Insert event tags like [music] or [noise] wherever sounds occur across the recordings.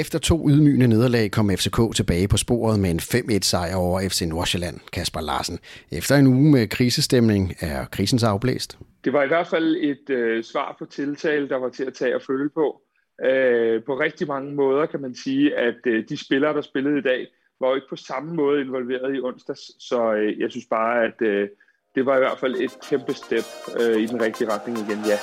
Efter to ydmygende nederlag kom FCK tilbage på sporet med en 5-1 sejr over FC Nordsjælland, Kasper Larsen. Efter en uge med krisestemning er krisen så afblæst. Det var i hvert fald et øh, svar på tiltale, der var til at tage og følge på. Øh, på rigtig mange måder kan man sige, at øh, de spillere, der spillede i dag, var jo ikke på samme måde involveret i onsdags. Så øh, jeg synes bare, at øh, det var i hvert fald et kæmpe step øh, i den rigtige retning igen, ja.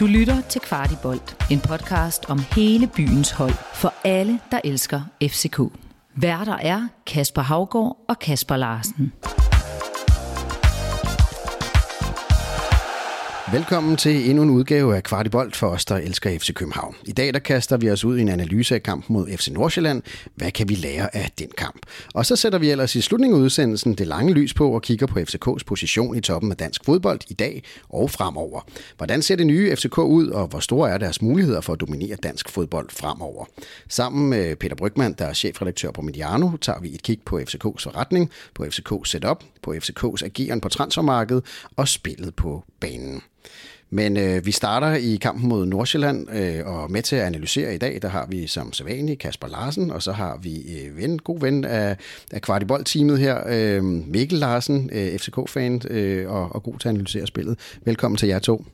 Du lytter til Kvartibolt, en podcast om hele byens hold for alle, der elsker FCK. Værter er Kasper Havgård og Kasper Larsen. Velkommen til endnu en udgave af Kvartibolt for os, der elsker FC København. I dag der kaster vi os ud i en analyse af kampen mod FC Nordsjælland. Hvad kan vi lære af den kamp? Og så sætter vi ellers i slutningen af udsendelsen det lange lys på og kigger på FCK's position i toppen af dansk fodbold i dag og fremover. Hvordan ser det nye FCK ud, og hvor store er deres muligheder for at dominere dansk fodbold fremover? Sammen med Peter Brygman, der er chefredaktør på Mediano, tager vi et kig på FCK's forretning, på FCK's setup, på FCK's ageren på transfermarkedet og spillet på banen. Men øh, vi starter i kampen mod Nordsjælland, øh, og med til at analysere i dag, der har vi som sædvanlig Kasper Larsen, og så har vi øh, ven, god ven af, af Kvartibold-teamet her, øh, Mikkel Larsen, øh, FCK-fan, øh, og, og god til at analysere spillet. Velkommen til jer to.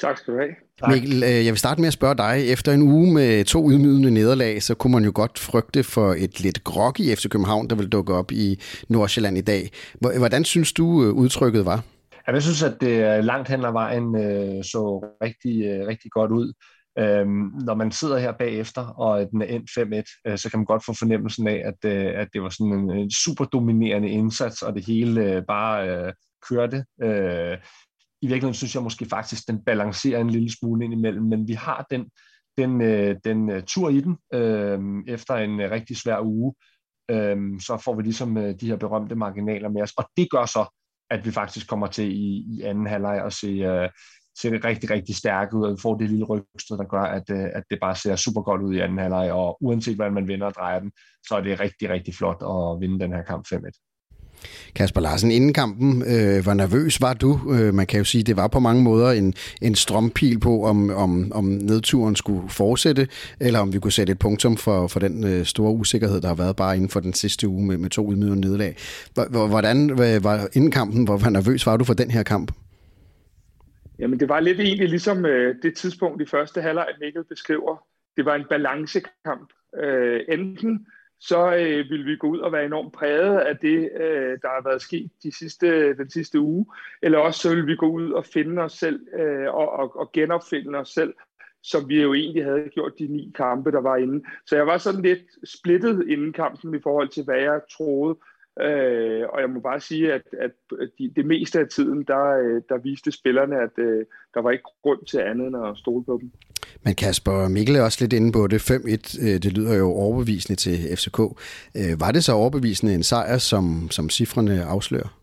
Tak skal du have. Tak. Mikkel, øh, jeg vil starte med at spørge dig. Efter en uge med to ydmygende nederlag, så kunne man jo godt frygte for et lidt grog i FC København, der vil dukke op i Nordsjælland i dag. Hvordan synes du øh, udtrykket var? jeg synes, at det langt hen ad vejen øh, så rigtig, øh, rigtig godt ud. Øhm, når man sidder her bagefter, og den er endt 5-1, øh, så kan man godt få fornemmelsen af, at, øh, at det var sådan en, en super dominerende indsats, og det hele øh, bare øh, kørte. Øh, i virkeligheden synes jeg måske faktisk, den balancerer en lille smule ind imellem, men vi har den, den, øh, den øh, tur i den øh, efter en øh, rigtig svær uge. Øh, så får vi ligesom øh, de her berømte marginaler med os, og det gør så, at vi faktisk kommer til i, i anden halvleg at se, øh, se det rigtig, rigtig stærkt ud, og vi får det lille rygstød, der gør, at, øh, at det bare ser super godt ud i anden halvleg, og uanset hvordan man vinder og drejer den, så er det rigtig, rigtig flot at vinde den her kamp 5-1. Kasper Larsen, inden kampen, øh, hvor nervøs var du? Øh, man kan jo sige, det var på mange måder en, en strømpil på, om, om, om nedturen skulle fortsætte, eller om vi kunne sætte et punktum for, for den øh, store usikkerhed, der har været bare inden for den sidste uge med, med to ydmygende nederlag. Hvordan øh, var inden kampen, hvor, hvor nervøs var du for den her kamp? Jamen, det var lidt egentlig ligesom øh, det tidspunkt i første halvleg, Mikkel beskriver. Det var en balancekamp. Øh, enten så øh, vil vi gå ud og være enormt præget af det, øh, der har været sket de sidste, den sidste uge. Eller også så vil vi gå ud og finde os selv øh, og, og, og genopfinde os selv, som vi jo egentlig havde gjort de ni kampe, der var inde. Så jeg var sådan lidt splittet inden kampen i forhold til, hvad jeg troede. Øh, og jeg må bare sige, at, at de, det meste af tiden, der, øh, der viste spillerne, at øh, der var ikke grund til andet end at stole på dem. Men Kasper Mikkel er også lidt inde på det. 5-1, øh, det lyder jo overbevisende til FCK. Øh, var det så overbevisende en sejr, som, som cifrene afslører?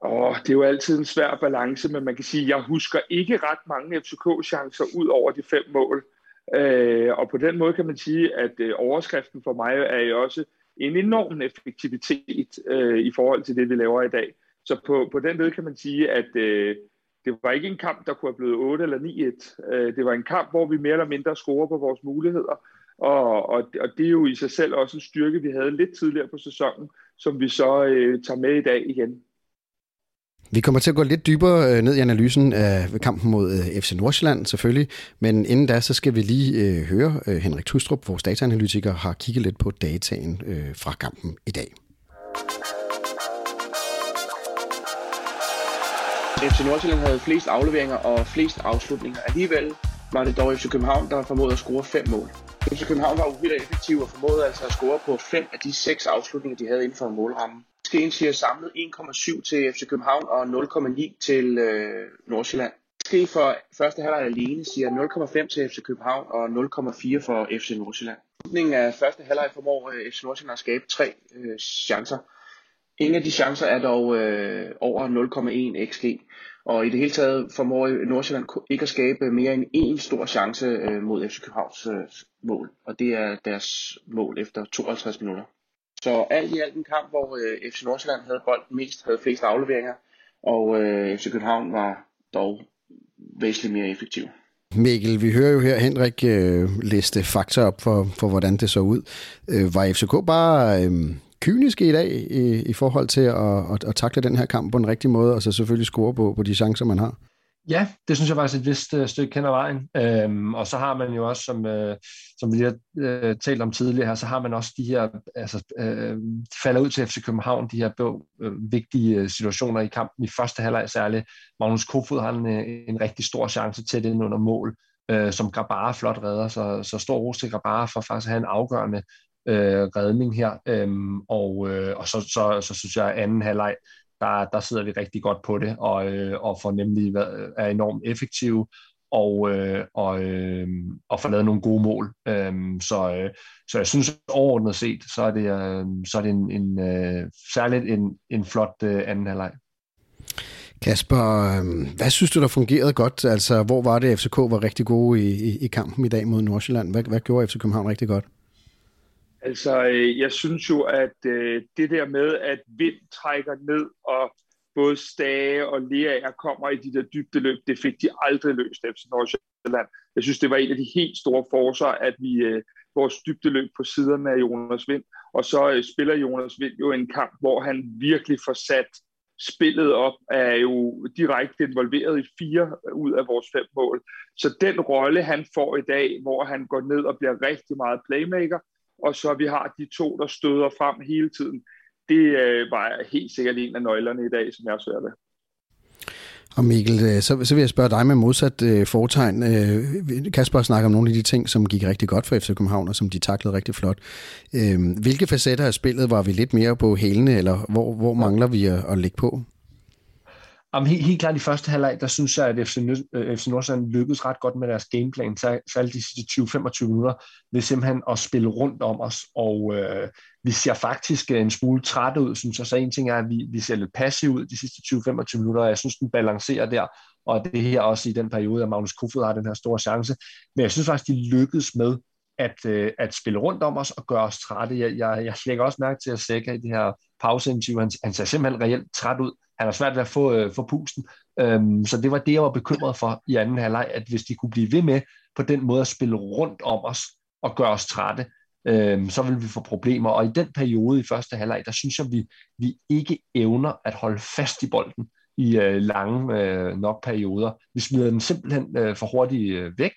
Oh, det er jo altid en svær balance, men man kan sige, at jeg husker ikke ret mange FCK-chancer ud over de fem mål. Øh, og på den måde kan man sige, at overskriften for mig er jo også en enorm effektivitet øh, i forhold til det, vi laver i dag. Så på, på den måde kan man sige, at øh, det var ikke en kamp, der kunne have blevet 8 eller 9-1. Øh, det var en kamp, hvor vi mere eller mindre scorer på vores muligheder. Og, og, og det er jo i sig selv også en styrke, vi havde lidt tidligere på sæsonen, som vi så øh, tager med i dag igen. Vi kommer til at gå lidt dybere øh, ned i analysen af kampen mod øh, FC Nordsjælland selvfølgelig, men inden da, så skal vi lige øh, høre Henrik Tustrup, vores dataanalytiker, har kigget lidt på dataen fra kampen i dag. FC Nordsjælland havde flest afleveringer og flest afslutninger. Alligevel var det dog FC København, der formåede at score fem mål. FC København var uhyre effektiv og formåede altså at score på fem af de seks afslutninger, de havde inden for målrammen. Skien siger samlet 1,7 til FC København og 0,9 til øh, Nordsjælland. Ske for første halvleg alene siger 0,5 til FC København og 0,4 for FC Nordsjælland. Slutningen af første halvleg formår øh, FC Nordsjælland at skabe tre øh, chancer. Ingen af de chancer er dog øh, over 0,1 xg, og i det hele taget formår Nordsjælland ikke at skabe mere end én stor chance øh, mod FC Københavns øh, mål, og det er deres mål efter 52 minutter. Så alt i alt en kamp, hvor øh, FC Nordsjælland havde bolden mest, havde flest afleveringer, og øh, FC København var dog væsentligt mere effektiv. Mikkel, vi hører jo her Henrik øh, liste fakta op for, for, hvordan det så ud. Øh, var FCK bare øh, kyniske i dag i, i forhold til at, at, at takle den her kamp på en rigtig måde, og så selvfølgelig score på, på de chancer, man har? Ja, det synes jeg faktisk et vist øh, stykke kender vejen. Øhm, og så har man jo også, som, øh, som vi lige har øh, talt om tidligere her, så har man også de her, altså uh, falder ud til FC København, de her øh, vigtige øh, situationer i kampen i første halvleg særligt. Magnus Kofod har en, øh, en rigtig stor chance til det under mål, øh, som Grabara flot redder, så, så stor ros til Grabara for faktisk at have en afgørende øh, redning her. Øhm, og, øh, og så, så, så synes jeg, at anden halvleg der, der sidder vi rigtig godt på det, og, øh, og får nemlig været, er enormt effektive, og, øh, og, øh, og får lavet nogle gode mål. Øh, så, øh, så jeg synes overordnet set, så er det, øh, så er det en, en øh, særligt en, en flot øh, anden halvleg. Kasper, øhm, hvad synes du, der fungerede godt? Altså, hvor var det, FCK var rigtig gode i, i, i kampen i dag mod Nordsjælland? Hvad, hvad gjorde FC København rigtig godt? Altså, øh, jeg synes jo, at øh, det der med, at vind trækker ned, og både Stage og Lea kommer i de der dybdeløb, det fik de aldrig løst efter Nordsjælland. Jeg synes, det var en af de helt store forser, at vi øh, vores dybdeløb på siderne af Jonas Vind, og så øh, spiller Jonas Vind jo en kamp, hvor han virkelig får sat spillet op, er jo direkte involveret i fire ud af vores fem mål. Så den rolle, han får i dag, hvor han går ned og bliver rigtig meget playmaker, og så vi har de to, der støder frem hele tiden. Det øh, var helt sikkert en af nøglerne i dag, som jeg ser det. Og Mikkel, øh, så, så vil jeg spørge dig med modsat øh, foretegn. Øh, Kasper snakker om nogle af de ting, som gik rigtig godt for FC København, og som de taklede rigtig flot. Øh, hvilke facetter af spillet var vi lidt mere på hælene, eller hvor, hvor mangler vi at, at lægge på? Jamen, helt, helt klart i første halvleg, der synes jeg, at FC, øh, FC Nordsjælland lykkedes ret godt med deres gameplan, særligt de sidste 20-25 minutter, ved simpelthen at spille rundt om os, og øh, vi ser faktisk en smule træt ud, synes jeg. Så en ting er, at vi, vi ser lidt passive ud de sidste 20-25 minutter, og jeg synes, den balancerer der, og det her også i den periode, at Magnus Kofod har den her store chance. Men jeg synes faktisk, de lykkedes med at, øh, at spille rundt om os og gøre os trætte. Jeg, jeg, jeg lægger også mærke til at Sækker i det her pauseinterview, han, han ser simpelthen reelt træt ud. Han har svært ved at få, øh, få pusten. Øhm, så det var det, jeg var bekymret for i anden halvleg, at hvis de kunne blive ved med på den måde at spille rundt om os og gøre os trætte, øhm, så vil vi få problemer. Og i den periode i første halvleg, der synes jeg, vi, vi ikke evner at holde fast i bolden i øh, lange øh, nok perioder. Vi smider den simpelthen øh, for hurtigt øh, væk,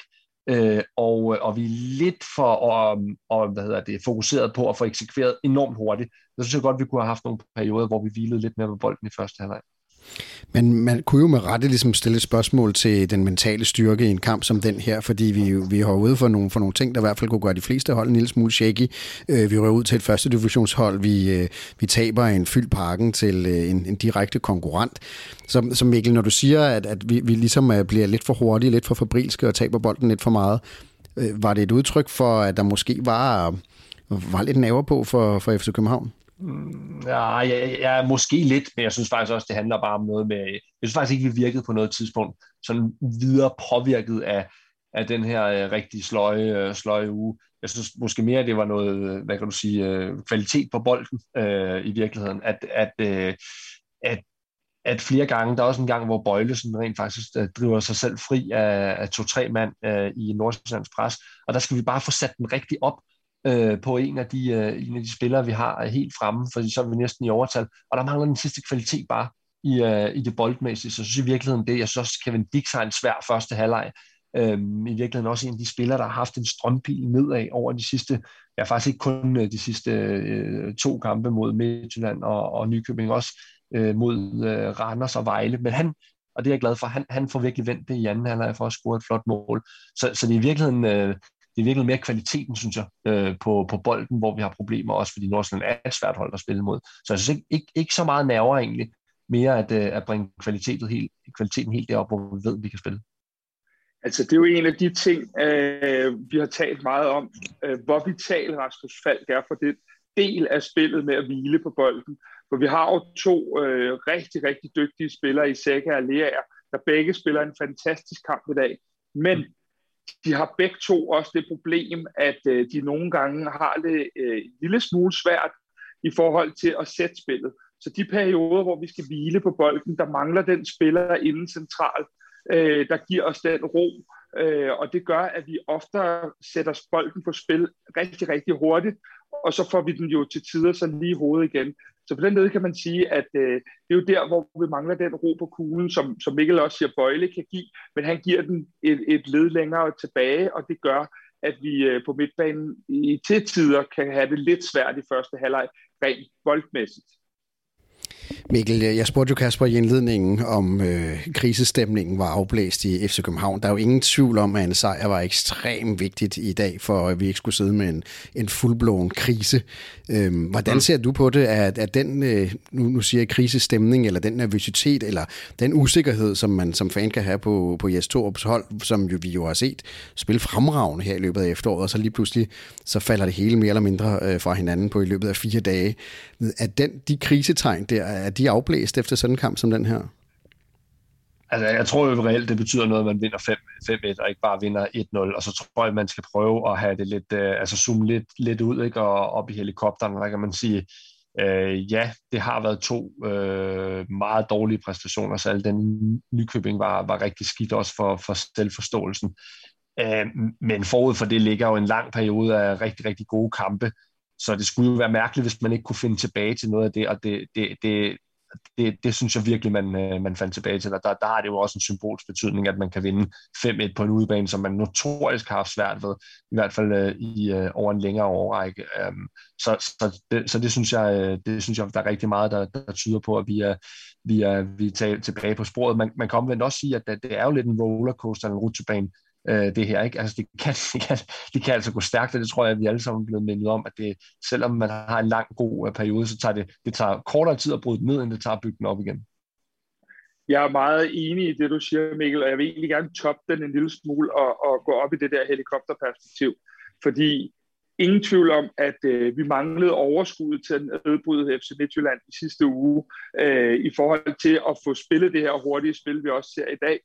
øh, og, øh, og vi er lidt for og, og, hvad hedder det, fokuseret på at få eksekveret enormt hurtigt. Jeg synes jeg godt, vi kunne have haft nogle perioder, hvor vi hvilede lidt mere på bolden i første halvleg. Men man kunne jo med rette ligesom stille et spørgsmål til den mentale styrke i en kamp som den her, fordi vi, vi har ude for nogle, for nogle ting, der i hvert fald kunne gøre de fleste hold en lille smule shaky. Øh, vi rører ud til et første divisionshold, vi, øh, vi taber en fyldt parken til øh, en, en direkte konkurrent. Så, så Mikkel, når du siger, at, at vi, vi ligesom øh, bliver lidt for hurtige, lidt for fabrilske og taber bolden lidt for meget, øh, var det et udtryk for, at der måske var, var lidt naver på for, for FC København? Mm, ja, jeg, jeg, måske lidt, men jeg synes faktisk også, det handler bare om noget med... Jeg synes faktisk ikke, vi virkede på noget tidspunkt sådan videre påvirket af, af den her øh, rigtig sløje, øh, sløje uge. Jeg synes måske mere, det var noget, øh, hvad kan du sige, øh, kvalitet på bolden øh, i virkeligheden. At, at, øh, at, at flere gange, der er også en gang, hvor Bøjlesen rent faktisk øh, driver sig selv fri af, af to-tre mand øh, i Nordsjællands pres, og der skal vi bare få sat den rigtig op, øh, på en af, de, øh, en af de spillere, vi har øh, helt fremme, for så er vi næsten i overtal, og der mangler den sidste kvalitet bare i, øh, i det boldmæssige, så synes jeg i virkeligheden det, jeg synes også Kevin Dix har en svær første halvleg, øh, i virkeligheden også en af de spillere, der har haft en strømpil nedad over de sidste, ja faktisk ikke kun øh, de sidste øh, to kampe mod Midtjylland og, og Nykøbing, også øh, mod øh, Randers og Vejle, men han, og det er jeg glad for, han, han får virkelig vendt det i anden halvleg for at score et flot mål. Så, så det er i virkeligheden, øh, det er virkelig mere kvaliteten, synes jeg, øh, på, på bolden, hvor vi har problemer, også fordi Nordsjælland er et svært hold at spille mod. Så jeg synes ikke, ikke, ikke så meget nerver egentlig, mere at, øh, at bringe kvaliteten helt, kvaliteten helt derop, hvor vi ved, at vi kan spille. Altså, det er jo en af de ting, øh, vi har talt meget om, øh, hvor vital Rasmus Falk er for det del af spillet med at hvile på bolden. For vi har jo to øh, rigtig, rigtig dygtige spillere i Sækker og Lea, der begge spiller en fantastisk kamp i dag. Men de har begge to også det problem, at øh, de nogle gange har det øh, en lille smule svært i forhold til at sætte spillet. Så de perioder, hvor vi skal hvile på bolden, der mangler den spiller inden centralt, øh, der giver os den ro, øh, og det gør, at vi ofte sætter bolden på spil rigtig, rigtig hurtigt, og så får vi den jo til tider så lige i hovedet igen. Så på den måde kan man sige, at øh, det er jo der, hvor vi mangler den ro på kuglen, som, som Mikkel også siger, Bøjle kan give, men han giver den et, et led længere tilbage, og det gør, at vi øh, på midtbanen i til tider kan have det lidt svært i første halvleg, rent boldmæssigt. Mikkel, jeg spurgte jo Kasper i indledningen, om øh, krisestemningen var afblæst i FC København. Der er jo ingen tvivl om, at en sejr var ekstremt vigtigt i dag, for at vi ikke skulle sidde med en, en fuldblåen krise. Øhm, hvordan ser du på det, at, at den, øh, nu, nu siger jeg krisestemning, eller den nervøsitet, eller den usikkerhed, som man som fan kan have på, på Jes Torups hold, som jo, vi jo har set spille fremragende her i løbet af efteråret, og så lige pludselig, så falder det hele mere eller mindre øh, fra hinanden på i løbet af fire dage. At den, de krisetegn der, er de afblæst efter sådan en kamp som den her? Altså, jeg tror jo reelt, det betyder noget, at man vinder 5-1, og ikke bare vinder 1-0. Og så tror jeg, at man skal prøve at have det lidt, øh, altså zoome lidt, lidt ud, ikke? og op i helikopteren, der kan man sige, øh, ja, det har været to øh, meget dårlige præstationer, så al den Nykøbing var, var rigtig skidt også for, for selvforståelsen. Øh, men forud for det ligger jo en lang periode af rigtig, rigtig gode kampe, så det skulle jo være mærkeligt, hvis man ikke kunne finde tilbage til noget af det, og det, det, det, det, det synes jeg virkelig, man, øh, man fandt tilbage til. Og der, der har det jo også en symbolsk betydning, at man kan vinde 5-1 på en udebane, som man notorisk har haft svært ved, i hvert fald øh, i, uh, over en længere overrække. Um, øhm, så, så, det, så det, synes jeg, det synes jeg, der er rigtig meget, der, der tyder på, at vi er, vi er, vi er tilbage på sporet. Man, man kan omvendt også sige, at det er jo lidt en rollercoaster, en rutsjebane, øh, det her. Ikke? Altså, det, kan, [laughs] det, kan, det kan altså gå stærkt, og det tror jeg, at vi alle sammen er blevet mindet om, at det, selvom man har en lang, god øh, periode, så tager det, det tager kortere tid at bryde den ned, end det tager at bygge den op igen. Jeg er meget enig i det, du siger, Mikkel, og jeg vil egentlig gerne toppe den en lille smule og, og gå op i det der helikopterperspektiv, fordi ingen tvivl om, at øh, vi manglede overskud til at nedbryde FC Midtjylland i sidste uge øh, i forhold til at få spillet det her hurtige spil, vi også ser i dag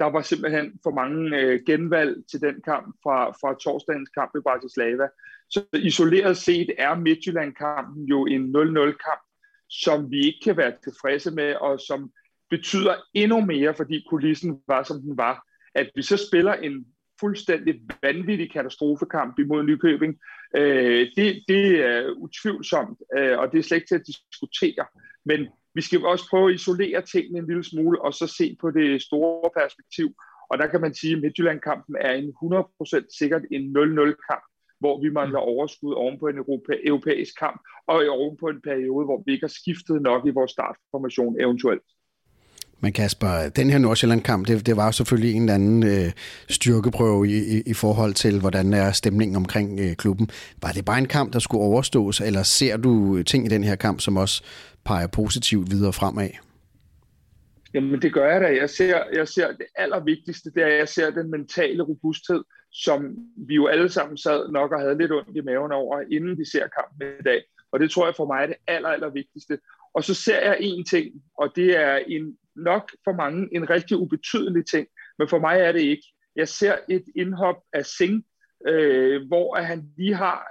der var simpelthen for mange øh, genvalg til den kamp fra, fra torsdagens kamp i Bratislava. Så isoleret set er Midtjylland-kampen jo en 0-0-kamp, som vi ikke kan være tilfredse med, og som betyder endnu mere, fordi kulissen var, som den var. At vi så spiller en fuldstændig vanvittig katastrofekamp imod Nykøbing, øh, det, det er utvivlsomt, øh, og det er slet ikke til at diskutere. Men vi skal også prøve at isolere tingene en lille smule, og så se på det store perspektiv. Og der kan man sige, at Midtjylland-kampen er en 100% sikkert en 0-0-kamp, hvor vi mangler mm. overskud oven på en europa, europæisk kamp, og oven på en periode, hvor vi ikke har skiftet nok i vores startformation eventuelt. Men Kasper, den her Nordsjælland-kamp, det, det var selvfølgelig en eller anden øh, styrkeprøve i, i, i forhold til, hvordan er stemningen omkring øh, klubben. Var det bare en kamp, der skulle overstås, eller ser du øh, ting i den her kamp, som også peger positivt videre fremad? Jamen det gør jeg da. Jeg ser, jeg ser det allervigtigste, det er, at jeg ser den mentale robusthed, som vi jo alle sammen sad nok og havde lidt ondt i maven over, inden vi ser kampen i dag. Og det tror jeg for mig er det aller, aller vigtigste. Og så ser jeg en ting, og det er en, nok for mange en rigtig ubetydelig ting, men for mig er det ikke. Jeg ser et indhop af Singh, øh, hvor han lige har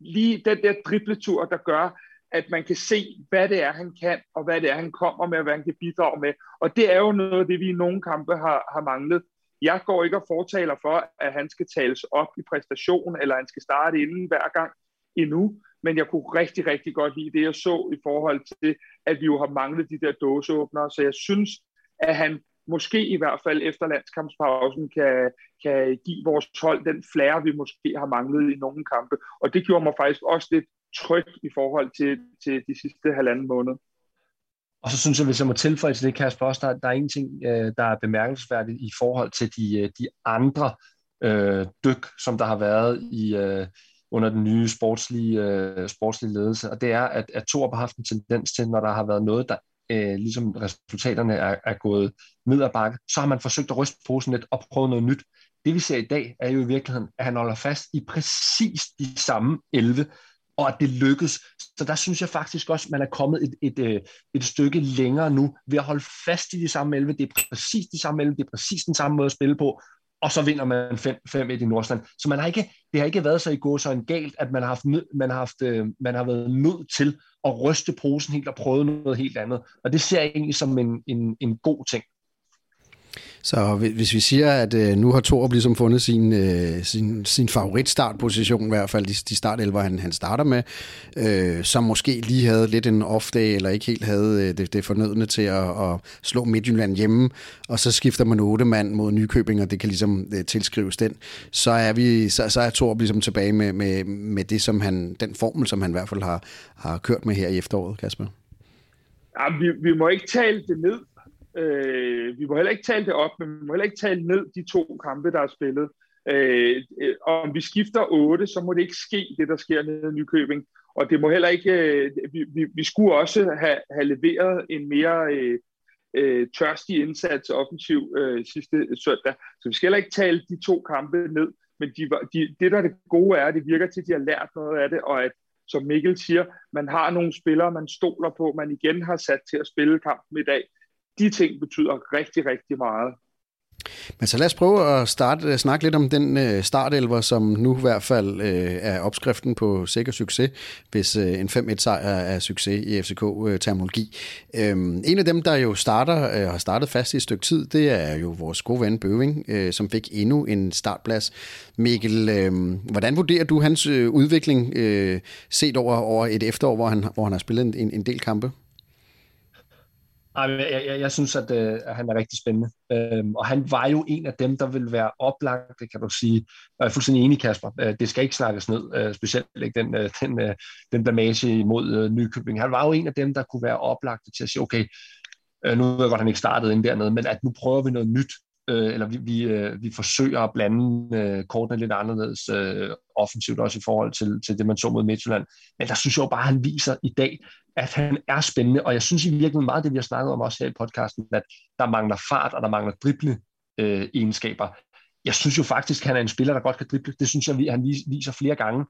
lige den der dribletur, der gør, at man kan se, hvad det er, han kan, og hvad det er, han kommer med, og hvad han kan bidrage med. Og det er jo noget af det, vi i nogle kampe har, har manglet. Jeg går ikke og fortaler for, at han skal tales op i præstation, eller han skal starte inden hver gang endnu, men jeg kunne rigtig, rigtig godt lide det, jeg så i forhold til, at vi jo har manglet de der dåseåbnere, så jeg synes, at han måske i hvert fald efter landskampspausen kan, kan give vores hold den flære, vi måske har manglet i nogle kampe. Og det gjorde mig faktisk også lidt tryg i forhold til, til de sidste halvanden måned. Og så synes jeg, hvis jeg må tilføje til det, Kasper, også, der, der er en ting, øh, der er bemærkelsesværdigt i forhold til de, øh, de andre øh, dyk, som der har været i, øh, under den nye sportslige, øh, sportslige ledelse, og det er, at, at Thor har haft en tendens til, når der har været noget, der øh, ligesom resultaterne er, er gået ned ad bakke, så har man forsøgt at ryste posen lidt og prøve noget nyt. Det vi ser i dag er jo i virkeligheden, at han holder fast i præcis de samme 11, og at det lykkes. Så der synes jeg faktisk også, at man er kommet et, et, et, et stykke længere nu ved at holde fast i de samme 11. Det er præcis de samme 11, det er præcis den samme måde at spille på, og så vinder man 5-1 i Nordsjælland. Så man har ikke, det har ikke været så i går så en galt, at man har, haft, man, har haft, øh, man har været nødt til at ryste posen helt og prøve noget helt andet. Og det ser jeg egentlig som en, en, en god ting. Så hvis vi siger, at øh, nu har Torup ligesom fundet sin, øh, sin, sin favoritstartposition, i hvert fald de, de startelver, han, han starter med, øh, som måske lige havde lidt en off-day, eller ikke helt havde øh, det, det fornødne til at, at slå Midtjylland hjemme, og så skifter man otte mand mod Nykøbing, og det kan ligesom øh, tilskrives den, så er, vi, så, så er Torup ligesom tilbage med, med, med det, som han, den formel, som han i hvert fald har, har kørt med her i efteråret, Kasper. Ja, vi, vi må ikke tale det ned, Øh, vi må heller ikke tale det op, men vi må heller ikke tale ned de to kampe, der er spillet. Øh, øh om vi skifter 8, så må det ikke ske, det der sker nede i Nykøbing. Og det må heller ikke, øh, vi, vi, vi skulle også have, have leveret en mere øh, øh, tørstig indsats offensiv øh, sidste søndag. Så vi skal heller ikke tale de to kampe ned, men de, de, det der er det gode er, at det virker til, at de har lært noget af det, og at, som Mikkel siger, man har nogle spillere, man stoler på, man igen har sat til at spille kampen i dag de ting betyder rigtig, rigtig meget. Men så lad os prøve at starte, øh, snakke lidt om den øh, startelver, som nu i hvert fald øh, er opskriften på sikker succes, hvis øh, en 5-1-sejr er succes i FCK-terminologi. Øh, øhm, en af dem, der jo starter, øh, har startet fast i et stykke tid, det er jo vores gode ven Bøving, øh, som fik endnu en startplads. Mikkel, øh, hvordan vurderer du hans øh, udvikling øh, set over, over et efterår, hvor han, hvor han har spillet en, en del kampe? Jeg, jeg, jeg synes, at, øh, at han er rigtig spændende. Øhm, og han var jo en af dem, der vil være oplagt, det kan du sige. Jeg er fuldstændig enig, Kasper. Øh, det skal ikke snakkes ned, øh, specielt ikke den, øh, den, øh, den blamage imod øh, Nykøbing. Han var jo en af dem, der kunne være oplagt til at sige, okay, øh, nu ved jeg godt, at han ikke startede ind dernede, men at nu prøver vi noget nyt, øh, eller vi, vi, øh, vi forsøger at blande øh, kortene lidt anderledes øh, offensivt, også i forhold til, til det, man så mod Midtjylland. Men der synes jeg jo bare, at han viser i dag, at han er spændende, og jeg synes i virkeligheden meget det, vi har snakket om også her i podcasten, at der mangler fart, og der mangler drible øh, egenskaber. Jeg synes jo faktisk, at han er en spiller, der godt kan drible. Det synes jeg, han viser flere gange.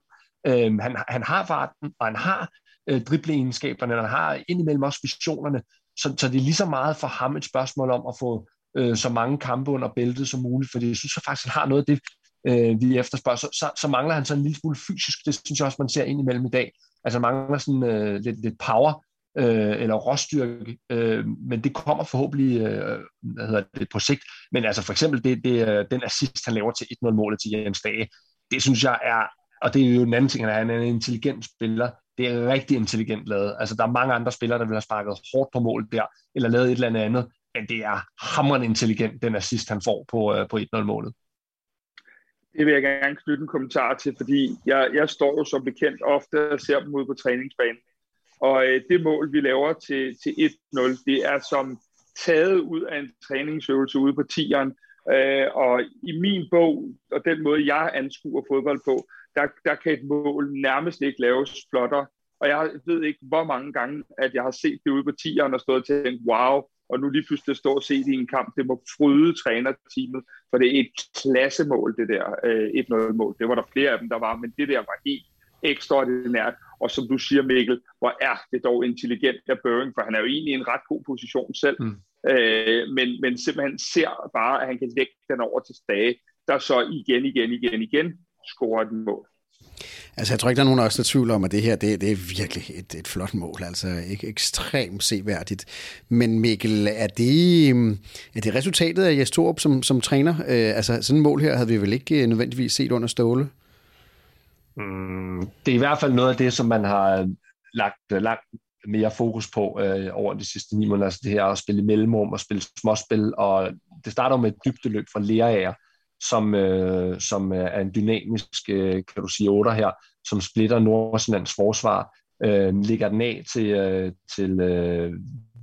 Øh, han, han har farten, og han har øh, dribleegenskaberne, og han har indimellem også visionerne, så, så det er lige så meget for ham et spørgsmål om at få øh, så mange kampe under bæltet som muligt, fordi jeg synes jeg faktisk, han har noget af det, øh, vi efterspørger. Så, så, så mangler han så en lille smule fysisk, det synes jeg også, man ser ind imellem i dag. Altså mangler sådan øh, lidt, lidt power øh, eller råstyrke, øh, men det kommer forhåbentlig øh, hvad hedder det, på sigt. Men altså for eksempel det, det, øh, den assist, han laver til 1-0-målet til Jens Dage, det synes jeg er, og det er jo en anden ting, at han er en intelligent spiller, det er rigtig intelligent lavet. Altså der er mange andre spillere, der vil have sparket hårdt på mål der, eller lavet et eller andet andet, men det er hammerende intelligent, den assist, han får på, øh, på 1-0-målet. Det vil jeg gerne knytte en kommentar til, fordi jeg, jeg står jo som bekendt ofte og ser dem ud på træningsbanen. Og øh, det mål, vi laver til, til 1-0, det er som taget ud af en træningsøvelse ude på tieren. Øh, og i min bog, og den måde, jeg anskuer fodbold på, der, der kan et mål nærmest ikke laves flotter. Og jeg ved ikke, hvor mange gange, at jeg har set det ude på tieren og stået og tænkt, wow, og nu lige pludselig stå og se i en kamp, det må fryde trænerteamet, for det er et klassemål, det der øh, 1-0-mål. Det var der flere af dem, der var, men det der var helt ekstraordinært. Og som du siger, Mikkel, hvor er det dog intelligent af Børing, for han er jo egentlig i en ret god position selv, mm. øh, men, men simpelthen ser bare, at han kan lægge den over til Stage, der så igen, igen, igen, igen scorer et mål. Altså, jeg tror ikke, der er nogen af os, der tvivler om, at det her, det, det er virkelig et, et flot mål. Altså, ikke ekstremt seværdigt. Men Mikkel, er det, mm, er det resultatet af Jes Torup som, som træner? Øh, altså, sådan et mål her havde vi vel ikke øh, nødvendigvis set under Ståle? Mm, det er i hvert fald noget af det, som man har lagt øh, langt mere fokus på øh, over de sidste ni måneder. Altså det her at spille mellemrum og spille småspil. Og det starter med et dybdeløb fra Lerager, som, øh, som øh, er en dynamisk, øh, kan du sige, otter her, som splitter Nordsjællands forsvar, øh, ligger den af til, øh, til øh,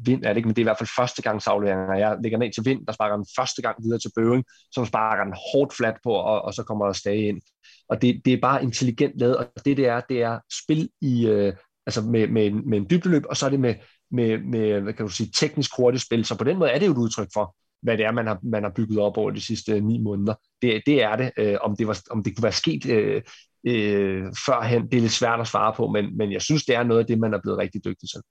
vind, er det ikke, men det er i hvert fald første gangs afleveringer. Jeg lægger den af til vind, der sparker den første gang videre til Bøving, som sparker den hårdt flat på, og, og så kommer der stage ind. Og det, det er bare intelligent lavet, og det det er, det er spil i, øh, altså med, med, med en dybdeløb, og så er det med, med, med hvad kan du sige, teknisk hurtigt spil. Så på den måde er det jo et udtryk for, hvad det er, man har, man har bygget op over de sidste ni måneder. Det, det er det. Øh, om, det var, om det kunne være sket øh, øh, førhen, det er lidt svært at svare på, men, men jeg synes, det er noget af det, man er blevet rigtig dygtig til.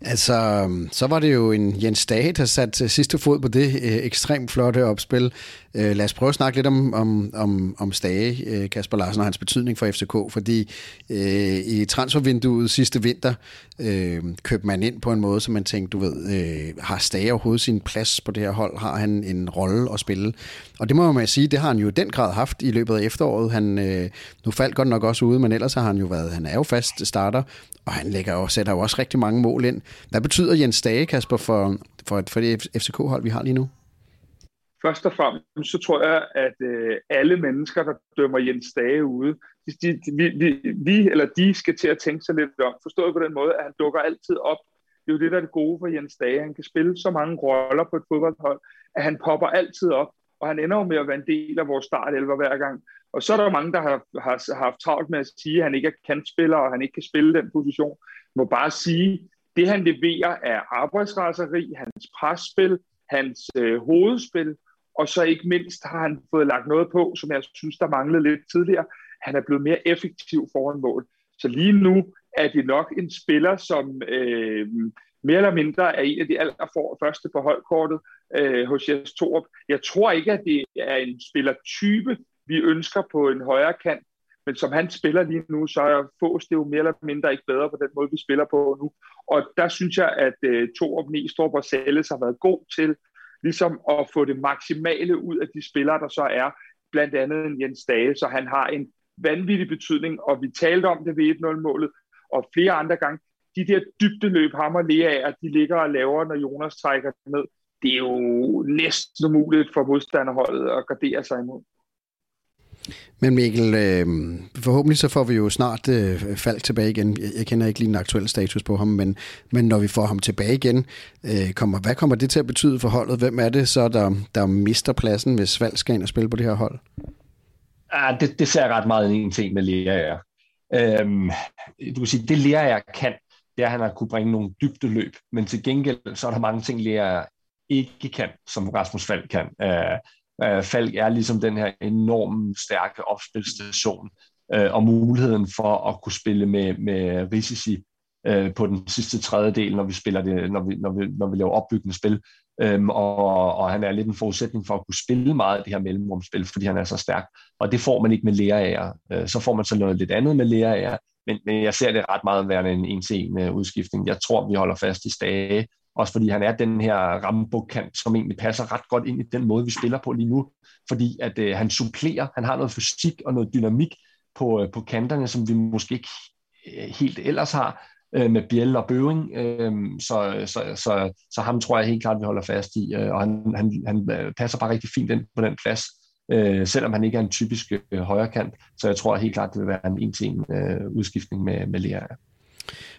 Altså, så var det jo en Jens Dage, der satte sidste fod på det øh, ekstremt flotte opspil. Øh, lad os prøve at snakke lidt om, om, om, om Stage, øh, Kasper Larsen, og hans betydning for FCK, fordi øh, i transfervinduet sidste vinter øh, købte man ind på en måde, så man tænkte, du ved, øh, har Stage overhovedet sin plads på det her hold? Har han en rolle at spille? Og det må man sige, det har han jo i den grad haft i løbet af efteråret. Han, øh, nu faldt godt nok også ude, men ellers har han jo været, han er jo fast starter, og han lægger og sætter jo også rigtig mange mål ind. Hvad betyder Jens Dage, Kasper, for, for, for det FCK-hold, vi har lige nu? Først og fremmest, så tror jeg, at øh, alle mennesker, der dømmer Jens Dage ude, de, de, vi, vi, vi eller de skal til at tænke sig lidt om. Forstået på den måde, at han dukker altid op. Det er jo det, der er det gode for Jens Dage. Han kan spille så mange roller på et fodboldhold, at han popper altid op, og han ender jo med at være en del af vores startelver hver gang. Og så er der mange, der har, har, har haft travlt med at sige, at han ikke er kantspiller, og han ikke kan spille den position. Jeg må bare sige, det han leverer er arbejdsraseri, hans presspil, hans øh, hovedspil, og så ikke mindst har han fået lagt noget på, som jeg synes, der manglede lidt tidligere. Han er blevet mere effektiv foran mål. Så lige nu er det nok en spiller, som øh, mere eller mindre er en af de allerførste på holdkortet øh, hos Jes Torup. Jeg tror ikke, at det er en spillertype, vi ønsker på en højre kant, men som han spiller lige nu, så er Fås det jo mere eller mindre ikke bedre på den måde, vi spiller på nu. Og der synes jeg, at øh, Torup, Næstrup og Sales har været god til ligesom at få det maksimale ud af de spillere, der så er, blandt andet en Jens Dage, så han har en vanvittig betydning, og vi talte om det ved 1-0-målet, og flere andre gange, de der dybdeløb, ham og Lea, de ligger og laver, når Jonas trækker ned, det er jo næsten umuligt for modstanderholdet at gardere sig imod. Men Mikkel, øh, forhåbentlig så får vi jo snart øh, Falk tilbage igen. Jeg, jeg kender ikke lige den aktuelle status på ham, men, men når vi får ham tilbage igen, øh, kommer, hvad kommer det til at betyde for holdet? Hvem er det så, der, der mister pladsen, hvis Falk skal ind og spille på det her hold? Ah, det, det ser ret meget en ting med Lea. Øhm, du kan sige, det Lea kan, det er, at han har kunne bringe nogle dybdeløb, men til gengæld, så er der mange ting, Lea ikke kan, som Rasmus Falk kan. Øh, Øh, Falk er ligesom den her enormt stærke opspilstation, øh, og muligheden for at kunne spille med, med risici øh, på den sidste tredjedel, når vi spiller det, når vi, når vi, når vi laver opbyggende spil. Øhm, og, og han er lidt en forudsætning for at kunne spille meget af det her mellemrumspil, fordi han er så stærk. Og det får man ikke med lærer øh, Så får man så noget lidt andet med lærer men, men jeg ser det ret meget værende en en-til-en øh, udskiftning. Jeg tror, vi holder fast i Stage, også fordi han er den her rambukant, som egentlig passer ret godt ind i den måde, vi spiller på lige nu. Fordi at øh, han supplerer, han har noget fysik og noget dynamik på, øh, på kanterne, som vi måske ikke øh, helt ellers har øh, med Biel og Bøving. Øh, så, så, så, så ham tror jeg helt klart, vi holder fast i. Øh, og han, han, han øh, passer bare rigtig fint ind på den plads, øh, selvom han ikke er en typisk øh, højrekant. Så jeg tror helt klart, det vil være en en-til-en øh, udskiftning med, med Lea.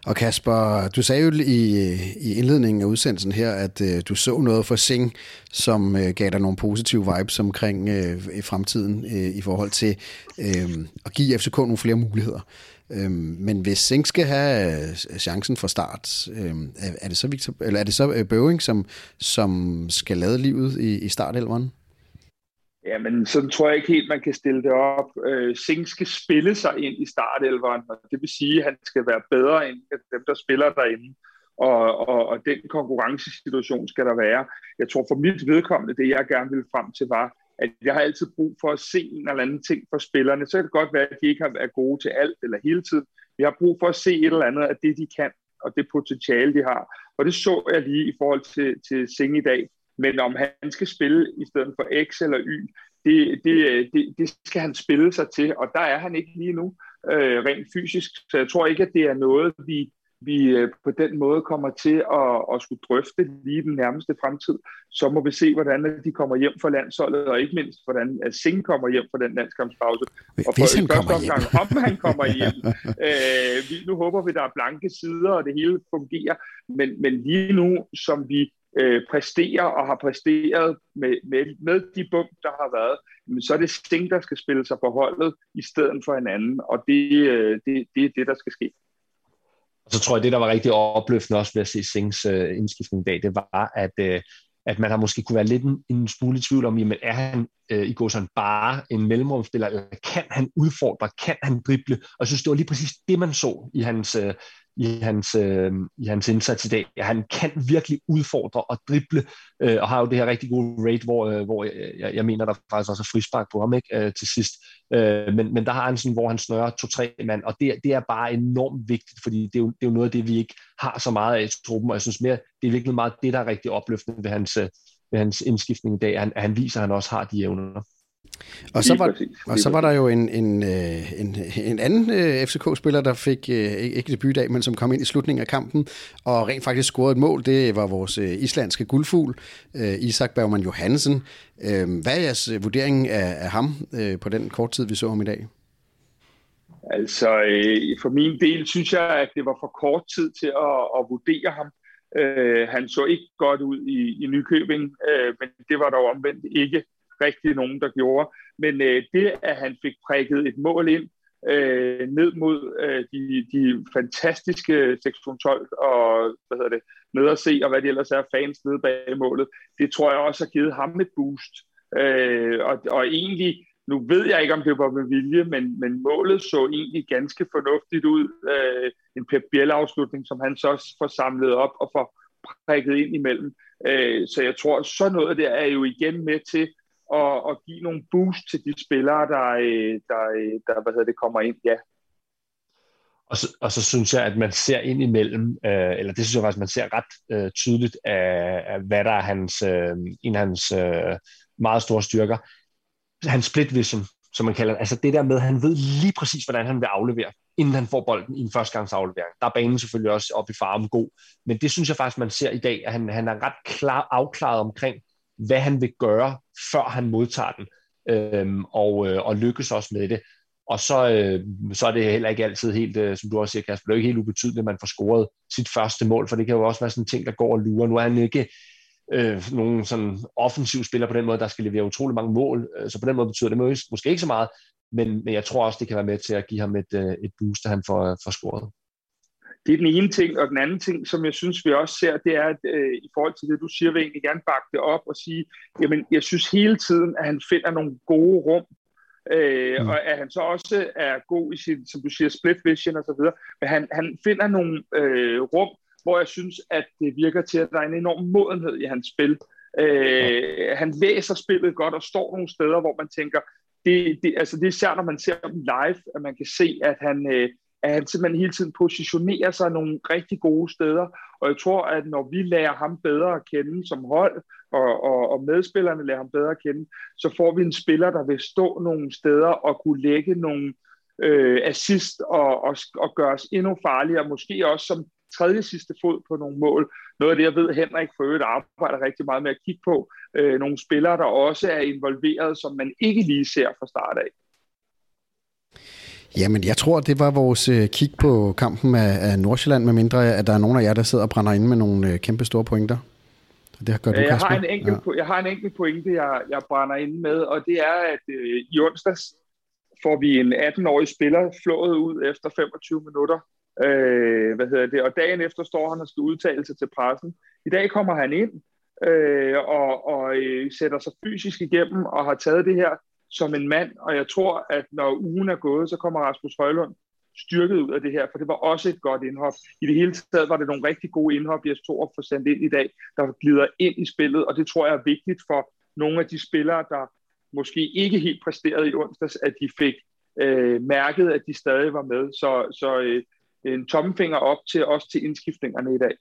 Og Kasper, du sagde jo i, i indledningen af udsendelsen her, at øh, du så noget for Sing, som øh, gav dig nogle positive vibes omkring øh, i fremtiden øh, i forhold til øh, at give FCK nogle flere muligheder. Øh, men hvis Sing skal have øh, chancen fra start, øh, er det så Victor, eller er det så øh, Bøving, som, som skal lade livet i, i startelveren? Jamen, sådan tror jeg ikke helt, man kan stille det op. Øh, Singh skal spille sig ind i startelveren, og det vil sige, at han skal være bedre end dem, der spiller derinde. Og, og, og den konkurrencesituation skal der være. Jeg tror for mit vedkommende, det jeg gerne ville frem til var, at jeg har altid brug for at se en eller anden ting for spillerne. Så kan det godt være, at de ikke har været gode til alt eller hele tiden. Jeg har brug for at se et eller andet af det, de kan, og det potentiale, de har. Og det så jeg lige i forhold til, til Sing i dag. Men om han skal spille i stedet for X eller Y, det, det, det, det skal han spille sig til, og der er han ikke lige nu øh, rent fysisk. Så jeg tror ikke, at det er noget, vi, vi øh, på den måde kommer til at, at skulle drøfte lige den nærmeste fremtid. Så må vi se, hvordan de kommer hjem fra landsholdet, og ikke mindst, hvordan Singh kommer hjem fra den landskampspause. Og Hvis han kommer omgang, hjem. om han kommer [laughs] hjem. øh, vi, nu håber vi, der er blanke sider, og det hele fungerer. Men, men lige nu, som vi øh, præsterer og har præsteret med, med, med de bump, der har været, men så er det Sting, der skal spille sig på holdet i stedet for en anden, og det, øh, det, det er det, der skal ske. Og så tror jeg, det, der var rigtig opløftende også ved at se Sings øh, indskiftning i dag, det var, at, øh, at man har måske kunne være lidt en, en smule i tvivl om, jamen er han øh, i går sådan bare en mellemrumspiller, eller kan han udfordre, kan han drible? Og jeg synes, det var lige præcis det, man så i hans, øh, i hans, øh, i hans indsats i dag. Han kan virkelig udfordre og drible, øh, og har jo det her rigtig gode rate, hvor, øh, hvor jeg, jeg mener, der faktisk også er frispark på ham ikke, øh, til sidst. Øh, men, men der har han sådan, hvor han snører to-tre mand, og det, det er bare enormt vigtigt, fordi det er, jo, det er jo noget af det, vi ikke har så meget af i truppen, og jeg synes mere, det er virkelig meget det, der er rigtig opløftende ved hans, øh, ved hans indskiftning i dag, at han, at han viser, at han også har de evner. Og så, var, og så var der jo en, en, øh, en, en anden øh, FCK-spiller, der fik øh, ikke debut dag, men som kom ind i slutningen af kampen, og rent faktisk scorede et mål. Det var vores islandske guldfugl, Isak Bergman Johansen. Hvad er jeres vurdering af, af ham på den kort tid, vi så ham i dag? Altså, for min del synes jeg, at det var for kort tid til at, at vurdere ham. han så ikke godt ud i, i Nykøbing, men det var dog omvendt ikke rigtig nogen, der gjorde. Men øh, det, at han fik prikket et mål ind øh, ned mod øh, de, de fantastiske sektion 12 og hvad hedder det, ned at se, og hvad det ellers er, fans nede bag målet, det tror jeg også har givet ham et boost. Øh, og, og egentlig, nu ved jeg ikke, om det var med vilje, men, men målet så egentlig ganske fornuftigt ud. Øh, en Pep Biel-afslutning, som han så får samlet op og får prikket ind imellem. Øh, så jeg tror, så noget der er jo igen med til og, og give nogle boost til de spillere, der, øh, der, øh, der hvad hedder det, kommer ind. Ja. Og så, og så synes jeg, at man ser ind imellem, øh, eller det synes jeg faktisk, man ser ret øh, tydeligt af, af, hvad der er hans, øh, en af hans øh, meget store styrker. Hans split vision, som man kalder det. Altså det der med, at han ved lige præcis, hvordan han vil aflevere, inden han får bolden i en førstegangsaflevering. Der er banen selvfølgelig også op i farven god, men det synes jeg faktisk, man ser i dag, at han, han er ret klar, afklaret omkring, hvad han vil gøre, før han modtager den, øh, og, øh, og lykkes også med det. Og så, øh, så er det heller ikke altid helt, øh, som du også siger, Kasper, det er jo ikke helt ubetydeligt, at man får scoret sit første mål, for det kan jo også være sådan en ting, der går og lurer. Nu er han ikke øh, nogen sådan offensiv spiller på den måde, der skal levere utrolig mange mål, øh, så på den måde betyder det måske ikke så meget, men, men jeg tror også, det kan være med til at give ham et, øh, et boost, at han får, øh, får scoret. Det er den ene ting, og den anden ting, som jeg synes, vi også ser, det er, at øh, i forhold til det, du siger, vil jeg egentlig gerne bakke det op og sige, jamen, jeg synes hele tiden, at han finder nogle gode rum, øh, mm. og at han så også er god i sin, som du siger, split vision og så videre, men han, han finder nogle øh, rum, hvor jeg synes, at det virker til, at der er en enorm modenhed i hans spil. Øh, han læser spillet godt og står nogle steder, hvor man tænker, det, det, altså det er især, når man ser dem live, at man kan se, at han, øh, at han simpelthen hele tiden positionerer sig nogle rigtig gode steder. Og jeg tror, at når vi lærer ham bedre at kende som hold, og, og, og medspillerne lærer ham bedre at kende, så får vi en spiller, der vil stå nogle steder og kunne lægge nogle øh, assist og, og, og gøre os endnu farligere, måske også som tredje sidste fod på nogle mål. Noget af det, jeg ved, Henrik for øvrigt arbejder rigtig meget med at kigge på. Øh, nogle spillere, der også er involveret, som man ikke lige ser fra start af. Jamen, jeg tror, det var vores øh, kig på kampen af, af Nordsjælland, med mindre at der er nogen af jer, der sidder og brænder ind med nogle øh, kæmpe store pointer. Det gør du, jeg, har en enkelt, ja. jeg har en enkelt pointe, jeg, jeg brænder ind med, og det er, at øh, i onsdags får vi en 18-årig spiller flået ud efter 25 minutter. Øh, hvad hedder det? Og dagen efter står han og skal udtale sig til pressen. I dag kommer han ind øh, og, og øh, sætter sig fysisk igennem og har taget det her som en mand, og jeg tror, at når ugen er gået, så kommer Rasmus Højlund styrket ud af det her, for det var også et godt indhop. I det hele taget var det nogle rigtig gode indhop, jeg tror at få sendt ind i dag, der glider ind i spillet, og det tror jeg er vigtigt for nogle af de spillere, der måske ikke helt præsterede i onsdags, at de fik øh, mærket, at de stadig var med. Så, så øh, en tommelfinger op til os til indskiftningerne i dag.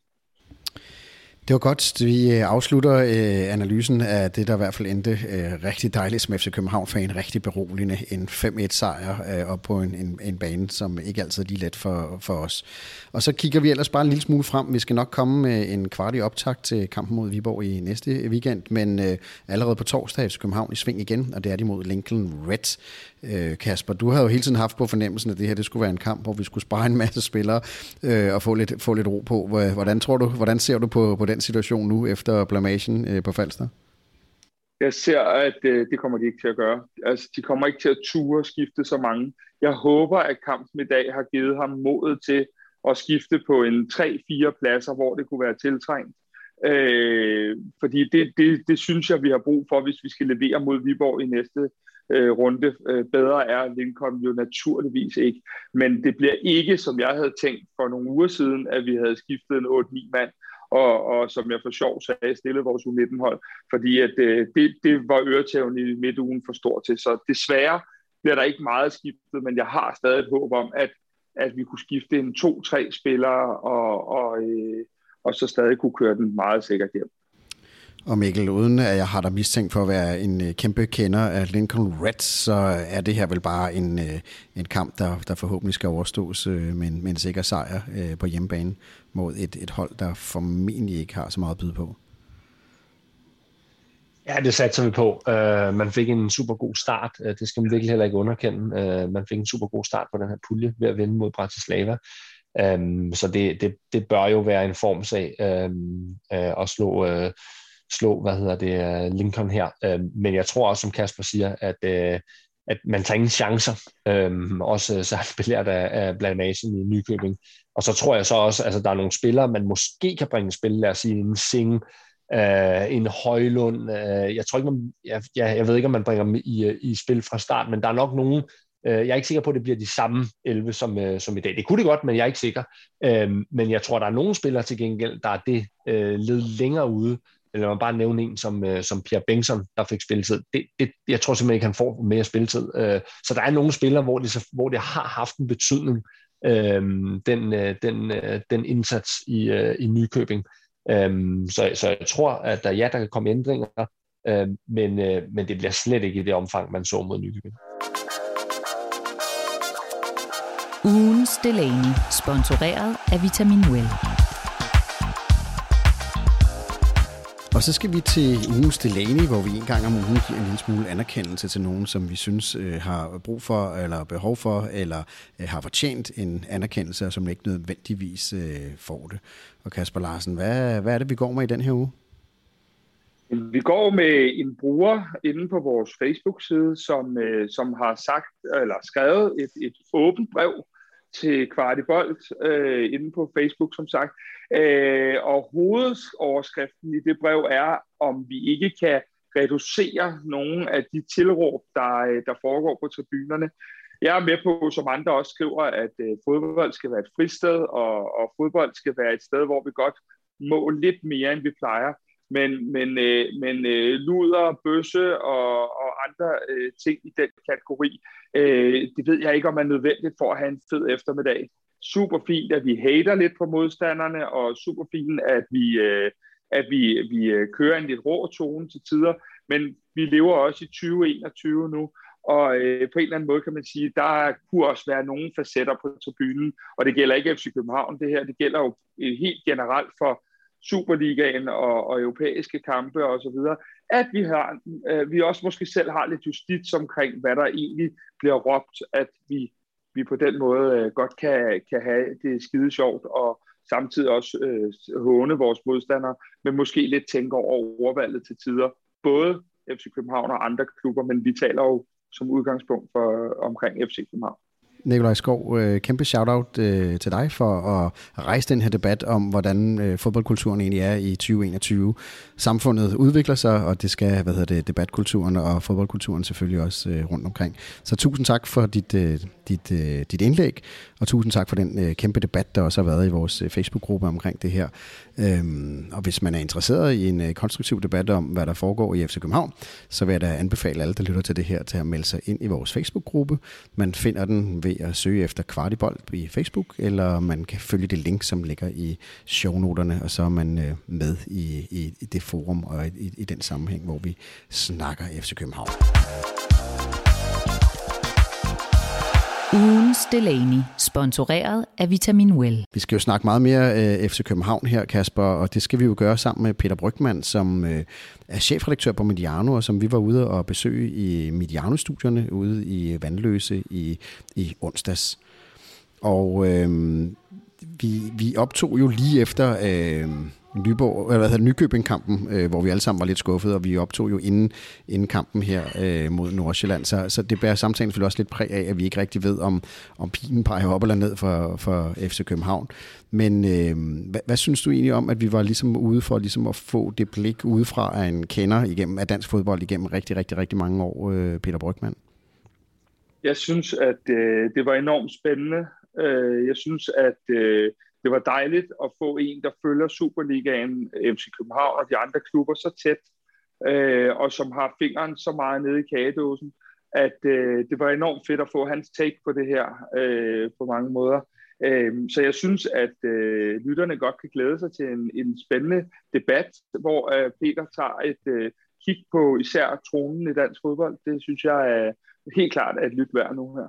Det var godt. Vi øh, afslutter øh, analysen af det, der i hvert fald endte øh, rigtig dejligt som FC København-fan. Rigtig beroligende. En 5-1 sejr øh, op på en, en, en bane, som ikke altid er lige let for, for os. Og så kigger vi ellers bare en lille smule frem. Vi skal nok komme med en kvart i optakt til kampen mod Viborg i næste weekend. Men øh, allerede på torsdag er FC København i sving igen, og det er de mod Lincoln Red. Øh, Kasper, du har jo hele tiden haft på fornemmelsen, at det her det skulle være en kamp, hvor vi skulle spare en masse spillere øh, og få lidt, få lidt ro på. Hvordan, tror du, hvordan ser du på, på den situation nu efter blamagen øh, på Falster? Jeg ser, at øh, det kommer de ikke til at gøre. Altså, de kommer ikke til at ture og skifte så mange. Jeg håber, at kampen i dag har givet ham modet til at skifte på en 3-4 pladser, hvor det kunne være tiltrængt. Øh, fordi det, det, det synes jeg, vi har brug for, hvis vi skal levere mod Viborg i næste øh, runde. Øh, bedre er Lincoln jo naturligvis ikke. Men det bliver ikke, som jeg havde tænkt for nogle uger siden, at vi havde skiftet en 8-9 mand, og, og som jeg for sjov sagde, stille vores U19-hold, fordi at, øh, det, det var øretæven i midtugen for stor til. Så desværre bliver der ikke meget skiftet, men jeg har stadig et håb om, at, at vi kunne skifte en to-tre spillere, og, og, øh, og så stadig kunne køre den meget sikkert hjem. Og Mikkel, uden at jeg har dig mistænkt for at være en øh, kæmpe kender af Lincoln Reds, så er det her vel bare en, øh, en kamp, der, der forhåbentlig skal overstås øh, med, en, med en sikker sejr på hjemmebane mod et, et hold, der formentlig ikke har så meget at byde på. Ja, det satser vi på. Uh, man fik en super god start. Uh, det skal man virkelig heller ikke underkende. Uh, man fik en super god start på den her pulje ved at vinde mod Bratislava. Um, så det, det, det bør jo være en formsag um, uh, at slå, uh, slå hvad hedder det, øh, Lincoln her. Øhm, men jeg tror også, som Kasper siger, at, øh, at man tager ingen chancer. Um, også øh, så har [laughs] belært af, af blamagen i Nykøbing. Og så tror jeg så også, at altså, der er nogle spillere, man måske kan bringe spil. Lad os sige en Sing, en Højlund. Jeg tror ikke, man, jeg, jeg, jeg ved ikke, om man bringer dem i, i spil fra start, men der er nok nogen, jeg er ikke sikker på, at det bliver de samme 11 som, som i dag. Det kunne det godt, men jeg er ikke sikker. Uh, men jeg tror, der er nogle spillere til gengæld, der er det uh, led længere ude, eller man bare nævne en som, øh, som Pierre Bengtsson, der fik spilletid. Det, det, jeg tror simpelthen ikke, han får mere spilletid. Øh, så der er nogle spillere, hvor det, hvor det har haft en betydning, øh, den, øh, den, øh, den indsats i, øh, i Nykøbing. Øh, så, så jeg tror, at der, ja, der kan komme ændringer, øh, men, øh, men det bliver slet ikke i det omfang, man så mod Nykøbing. Ugens Delaney, sponsoreret af Vitamin Well. Og så skal vi til ugens Delaney, hvor vi en gang om ugen giver en lille smule anerkendelse til nogen, som vi synes øh, har brug for, eller behov for, eller øh, har fortjent en anerkendelse, og som ikke nødvendigvis øh, får det. Og Kasper Larsen, hvad, hvad er det, vi går med i den her uge? Vi går med en bruger inde på vores Facebook-side, som, øh, som har sagt eller skrevet et, et åbent brev til Kvartibolt øh, inde på Facebook, som sagt. Øh, og hovedoverskriften i det brev er, om vi ikke kan reducere nogle af de tilråb, der, øh, der foregår på tribunerne. Jeg er med på, som andre også skriver, at øh, fodbold skal være et fristed, og, og fodbold skal være et sted, hvor vi godt må lidt mere, end vi plejer. Men, men, øh, men øh, luder, bøsse og, og andre øh, ting i den kategori, øh, det ved jeg ikke, om er nødvendigt for at have en fed eftermiddag. Super fint, at vi hater lidt på modstanderne, og super fint, at vi, øh, at vi, vi øh, kører en lidt rå tone til tider, men vi lever også i 2021 nu, og øh, på en eller anden måde kan man sige, der kunne også være nogle facetter på tribunen, og det gælder ikke FC København det her, det gælder jo øh, helt generelt for Superligaen og, og europæiske kampe og så videre, at vi, har, øh, vi også måske selv har lidt justits omkring, hvad der egentlig bliver råbt, at vi, vi på den måde øh, godt kan, kan have det skide sjovt og samtidig også øh, håne vores modstandere, men måske lidt tænke over overvalget til tider, både FC København og andre klubber, men vi taler jo som udgangspunkt for omkring FC København. Nikolaj Skov, øh, kæmpe shout-out øh, til dig for at rejse den her debat om, hvordan øh, fodboldkulturen egentlig er i 2021. Samfundet udvikler sig, og det skal, hvad hedder det, debatkulturen og fodboldkulturen selvfølgelig også øh, rundt omkring. Så tusind tak for dit, øh, dit, dit indlæg, og tusind tak for den kæmpe debat, der også har været i vores Facebook-gruppe omkring det her. Øhm, og hvis man er interesseret i en konstruktiv debat om, hvad der foregår i FC København, så vil jeg da anbefale alle, der lytter til det her, til at melde sig ind i vores Facebook-gruppe. Man finder den ved at søge efter Kvartibold i Facebook, eller man kan følge det link, som ligger i shownoterne, og så er man øh, med i, i, i det forum og i, i den sammenhæng, hvor vi snakker FC København. Ugens Delaney, sponsoreret af Vitamin Well. Vi skal jo snakke meget mere øh, FC København her, Kasper, og det skal vi jo gøre sammen med Peter Brygman, som øh, er chefredaktør på Mediano, og som vi var ude og besøge i Mediano-studierne ude i Vandløse i, i onsdags. Og øh, vi, vi optog jo lige efter... Øh, Nyborg, eller hvad hedder Nykøbing-kampen, øh, hvor vi alle sammen var lidt skuffede, og vi optog jo inden, inden kampen her øh, mod Nordsjælland. Så, så det bærer samtalen selvfølgelig også lidt præg af, at vi ikke rigtig ved, om, om pilen peger op eller ned for, for FC København. Men øh, hvad, hvad synes du egentlig om, at vi var ligesom ude for ligesom at få det blik udefra af en kender igennem, af dansk fodbold igennem rigtig, rigtig, rigtig mange år, øh, Peter Brygman? Jeg synes, at øh, det var enormt spændende. Øh, jeg synes, at øh, det var dejligt at få en, der følger Superligaen, FC København og de andre klubber så tæt, øh, og som har fingeren så meget nede i kagedåsen, at øh, det var enormt fedt at få hans take på det her øh, på mange måder. Øh, så jeg synes, at øh, lytterne godt kan glæde sig til en, en spændende debat, hvor øh, Peter tager et øh, kig på især tronen i dansk fodbold. Det synes jeg er helt klart at lytte værd nu her.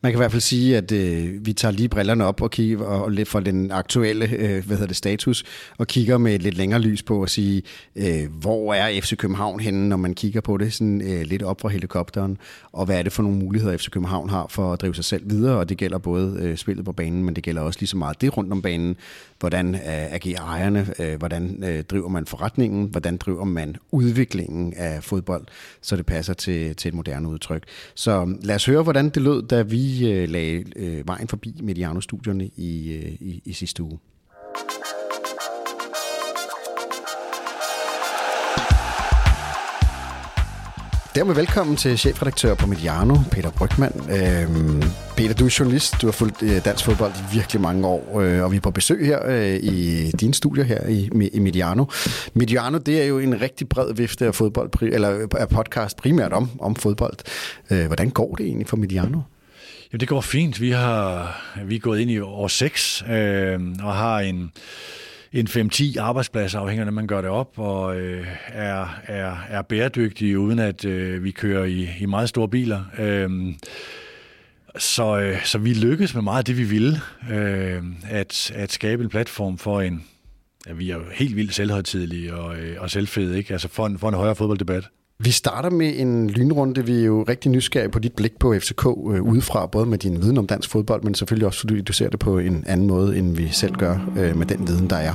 Man kan i hvert fald sige, at øh, vi tager lige brillerne op og kigger og lidt for den aktuelle øh, hvad hedder det, status, og kigger med et lidt længere lys på at sige, øh, hvor er FC København henne, når man kigger på det sådan, øh, lidt op fra helikopteren, og hvad er det for nogle muligheder, FC København har for at drive sig selv videre, og det gælder både øh, spillet på banen, men det gælder også lige så meget det rundt om banen, hvordan øh, agerer ejerne, øh, hvordan øh, driver man forretningen, hvordan driver man udviklingen af fodbold, så det passer til, til et moderne udtryk. Så øh, lad os høre, hvordan det lød, da vi øh, lagde øh, vejen forbi Mediano-studierne i, øh, i, i sidste uge. Dermed velkommen til chefredaktør på Mediano, Peter Brygman. Øhm, Peter, du er journalist, du har fulgt øh, dansk fodbold i virkelig mange år, øh, og vi er på besøg her øh, i dine studier her i, i Mediano. Mediano, det er jo en rigtig bred vifte af fodbold, eller øh, af podcast primært om, om fodbold. Øh, hvordan går det egentlig for Mediano? Jamen, det går fint. Vi har vi er gået ind i år 6 øh, og har en en 5-10 arbejdspladser, afhængig af, når man gør det op, og øh, er, er, er bæredygtige, uden at øh, vi kører i, i meget store biler. Øh, så, øh, så vi lykkes med meget af det, vi ville, øh, at, at skabe en platform for en, ja, vi er jo helt vildt selvhøjtidlige og, øh, og selvfede, ikke? Altså for en, for en højere fodbolddebat. Vi starter med en lynrunde. Vi er jo rigtig nysgerrige på dit blik på FCK øh, udefra, både med din viden om dansk fodbold, men selvfølgelig også fordi du ser det på en anden måde, end vi selv gør øh, med den viden, der er.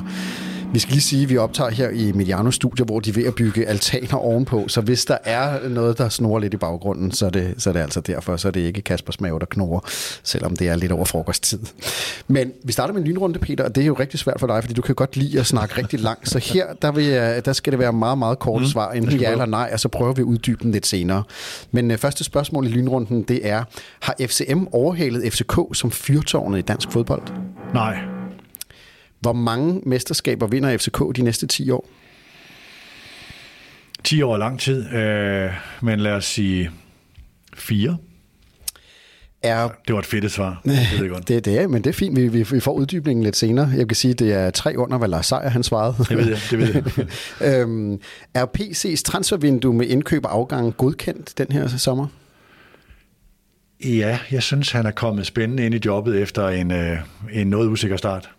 Vi skal lige sige, at vi optager her i Mediano Studio, hvor de er ved at bygge altaner ovenpå. Så hvis der er noget, der snor lidt i baggrunden, så er det, så er det altså derfor. Så er det ikke Kaspers mave, der knurrer, selvom det er lidt over frokosttid. Men vi starter med en lynrunde, Peter, og det er jo rigtig svært for dig, fordi du kan godt lide at snakke rigtig langt. Så her der, vil jeg, der skal det være meget, meget kort mm, svar, enten ja eller nej, og så prøver vi at uddybe den lidt senere. Men uh, første spørgsmål i lynrunden, det er, har FCM overhalet FCK som fyrtårnet i dansk fodbold? Nej. Hvor mange mesterskaber vinder FCK de næste 10 år? 10 år er lang tid, øh, men lad os sige 4. Er, det var et fedt svar. [laughs] Det, det, godt. det, det er, men det er fint. Vi, vi, vi får uddybningen lidt senere. Jeg kan sige, at det er tre under, hvad Lars Seier han svarede. Det ved jeg. Det ved jeg. [laughs] øhm, er PC's transfervindue med indkøb og afgang godkendt den her sommer? Ja, jeg synes, han er kommet spændende ind i jobbet efter en, øh, en noget usikker start.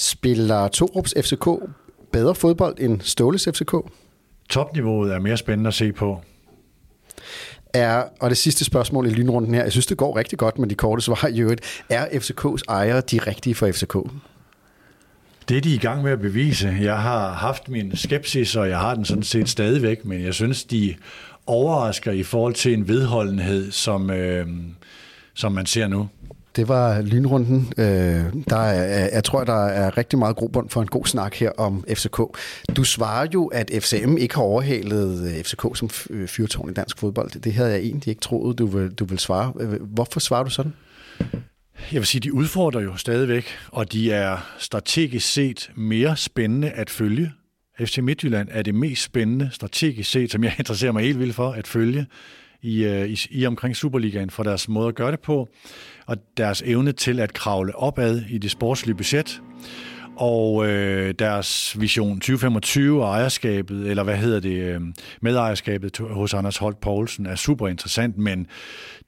Spiller Torups FCK bedre fodbold end Ståles FCK? Topniveauet er mere spændende at se på. Er, og det sidste spørgsmål i lynrunden her, jeg synes, det går rigtig godt med de korte svar i øvrigt. Er FCK's ejere de rigtige for FCK? Det er de i gang med at bevise. Jeg har haft min skepsis, og jeg har den sådan set stadigvæk, men jeg synes, de overrasker i forhold til en vedholdenhed, som, øh, som man ser nu. Det var lynrunden. Øh, der er, jeg tror, der er rigtig meget grobund for en god snak her om FCK. Du svarer jo, at FCM ikke har overhalet øh, FCK som øh, fyrtårn i dansk fodbold. Det havde jeg egentlig ikke troet, du vil, du vil svare. Øh, hvorfor svarer du sådan? Jeg vil sige, de udfordrer jo stadigvæk, og de er strategisk set mere spændende at følge. FC Midtjylland er det mest spændende strategisk set, som jeg [laughs] interesserer mig helt vildt for at følge i, i, i omkring Superligaen for deres måde at gøre det på og deres evne til at kravle opad i det sportslige budget, og øh, deres vision 2025 og ejerskabet, eller hvad hedder det, øh, medejerskabet hos Anders Holt Poulsen er super interessant, men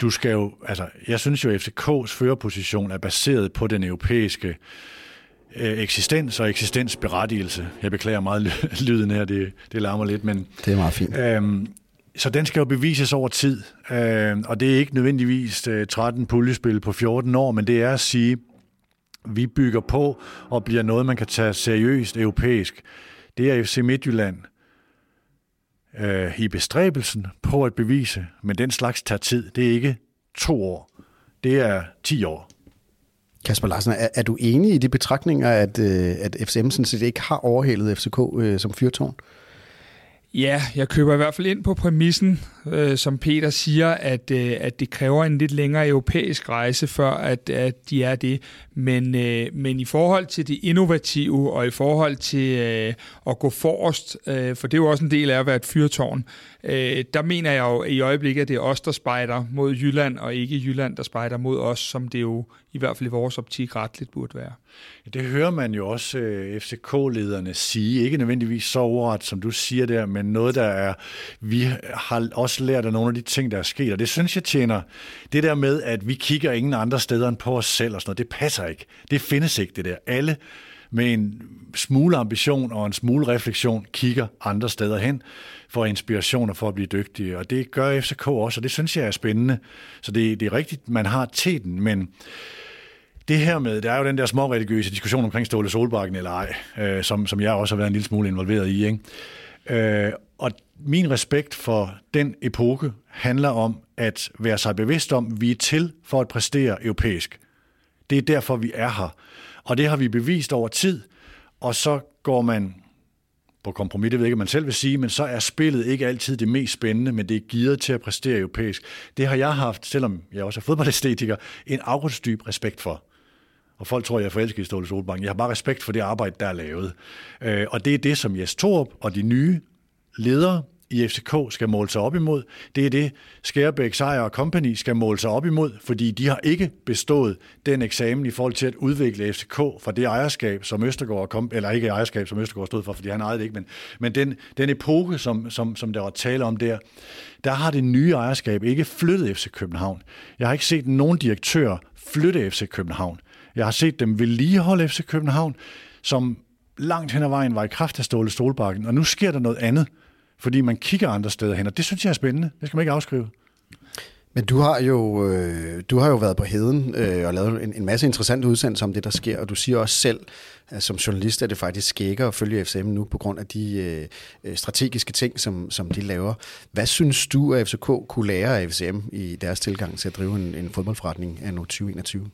du skal jo, altså, jeg synes jo, at FCK's førerposition er baseret på den europæiske øh, eksistens og eksistensberettigelse. Jeg beklager meget lyden her, det, det larmer lidt, men... Det er meget fint. Øhm, så den skal jo bevises over tid, øh, og det er ikke nødvendigvis øh, 13 puljespil på 14 år, men det er at sige, vi bygger på og bliver noget, man kan tage seriøst europæisk. Det er FC Midtjylland øh, i bestræbelsen på at bevise, men den slags tager tid. Det er ikke to år. Det er 10 år. Kasper Larsen, er, er du enig i de betragtninger, at, øh, at FCM sådan set ikke har overhældet FCK øh, som fyrtårn? Ja, jeg køber i hvert fald ind på præmissen, øh, som Peter siger, at, øh, at det kræver en lidt længere europæisk rejse, før at, at de er det. Men, øh, men i forhold til det innovative, og i forhold til øh, at gå forrest, øh, for det er jo også en del af at være et fyrtårn, øh, der mener jeg jo i øjeblikket, at det er os, der spejder mod Jylland, og ikke Jylland, der spejder mod os, som det jo i hvert fald i vores optik retligt burde være. Det hører man jo også øh, FCK-lederne sige. Ikke nødvendigvis så overret, som du siger der, men noget, der er... Vi har også lært af nogle af de ting, der er sket, og det synes jeg tjener. Det der med, at vi kigger ingen andre steder end på os selv og sådan noget, det passer ikke. Det findes ikke, det der. Alle med en smule ambition og en smule refleksion kigger andre steder hen for inspiration og for at blive dygtige. Og det gør FCK også, og det synes jeg er spændende. Så det, det er rigtigt, man har teten, men det her med, der er jo den der små religiøse diskussion omkring Ståle Solbakken eller ej, øh, som, som jeg også har været en lille smule involveret i. Ikke? Øh, og min respekt for den epoke handler om at være sig bevidst om, at vi er til for at præstere europæisk. Det er derfor, vi er her. Og det har vi bevist over tid, og så går man på kompromis, det ved jeg ikke, man selv vil sige, men så er spillet ikke altid det mest spændende, men det er givet til at præstere europæisk. Det har jeg haft, selvom jeg også er fodboldæstetiker, en afgrundsdyb respekt for. Og folk tror, jeg er forelsket i Ståle Solbank. Jeg har bare respekt for det arbejde, der er lavet. Øh, og det er det, som Jes Torp og de nye ledere i FCK skal måle sig op imod. Det er det, Skærbæk, Sejr og Company skal måle sig op imod, fordi de har ikke bestået den eksamen i forhold til at udvikle FCK fra det ejerskab, som Østergaard kom, eller ikke ejerskab, som Østergaard stod for, fordi han ejede det ikke, men, men den, den epoke, som, som, som der var tale om der, der har det nye ejerskab ikke flyttet FC København. Jeg har ikke set nogen direktør flytte FC København. Jeg har set dem vedligeholde FC København, som langt hen ad vejen var i kraft af Ståle Stolbakken, og nu sker der noget andet fordi man kigger andre steder hen, og det synes jeg er spændende. Det skal man ikke afskrive. Men du har jo, øh, du har jo været på heden øh, og lavet en, en masse interessante udsendelser om det, der sker, og du siger også selv, at som journalist er det faktisk skækker at følge FCM nu på grund af de øh, øh, strategiske ting, som, som de laver. Hvad synes du, at FCK kunne lære af FCM i deres tilgang til at drive en, en fodboldforretning af nu 2021?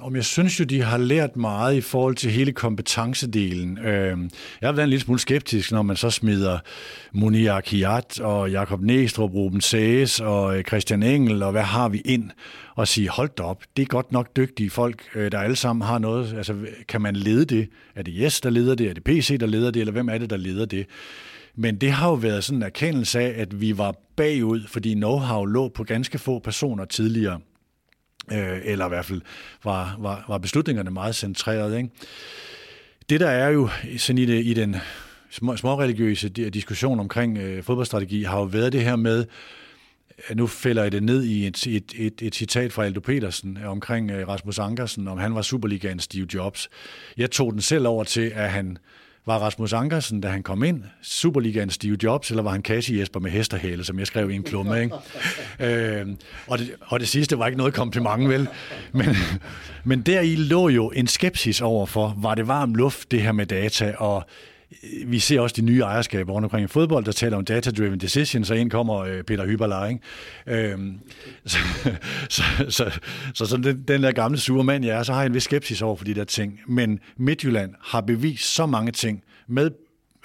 Om jeg synes jo, de har lært meget i forhold til hele kompetencedelen. Øhm, jeg har været en lille smule skeptisk, når man så smider Munir Akiat og Jakob Næstrup, Ruben Sæs og øh, Christian Engel, og hvad har vi ind? Og sige, hold da op, det er godt nok dygtige folk, øh, der alle sammen har noget. Altså, kan man lede det? Er det Yes, der leder det? Er det PC, der leder det? Eller hvem er det, der leder det? Men det har jo været sådan en erkendelse af, at vi var bagud, fordi know-how lå på ganske få personer tidligere øh, eller i hvert fald var, var, var beslutningerne meget centreret. Ikke? Det der er jo sådan i, det, i den små, småreligiøse diskussion omkring øh, fodboldstrategi, har jo været det her med, nu fælder jeg det ned i et, et, et, et citat fra Aldo Petersen omkring øh, Rasmus Ankersen, om han var Superligaens Steve Jobs. Jeg tog den selv over til, at han var Rasmus Ankersen, da han kom ind, Superligaen Steve Jobs, eller var han Cassie Jesper med hesterhale, som jeg skrev i en klumme, ikke? [laughs] øh, og, det, og det sidste var ikke noget kompliment, vel? Men, men deri lå jo en skepsis over for, var det varm luft, det her med data, og vi ser også de nye ejerskaber rundt omkring i fodbold, der taler om data-driven decisions, så ind kommer øh, Peter Hyberler, ikke? Øhm, [laughs] så, så, så, så, så den, den der gamle sure mand, jeg er, så har jeg en vis skepsis over for de der ting. Men Midtjylland har bevist så mange ting med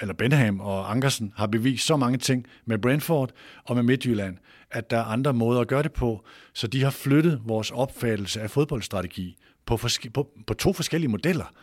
eller Benham og Ankersen har bevist så mange ting med Brentford og med Midtjylland, at der er andre måder at gøre det på. Så de har flyttet vores opfattelse af fodboldstrategi på, på, på to forskellige modeller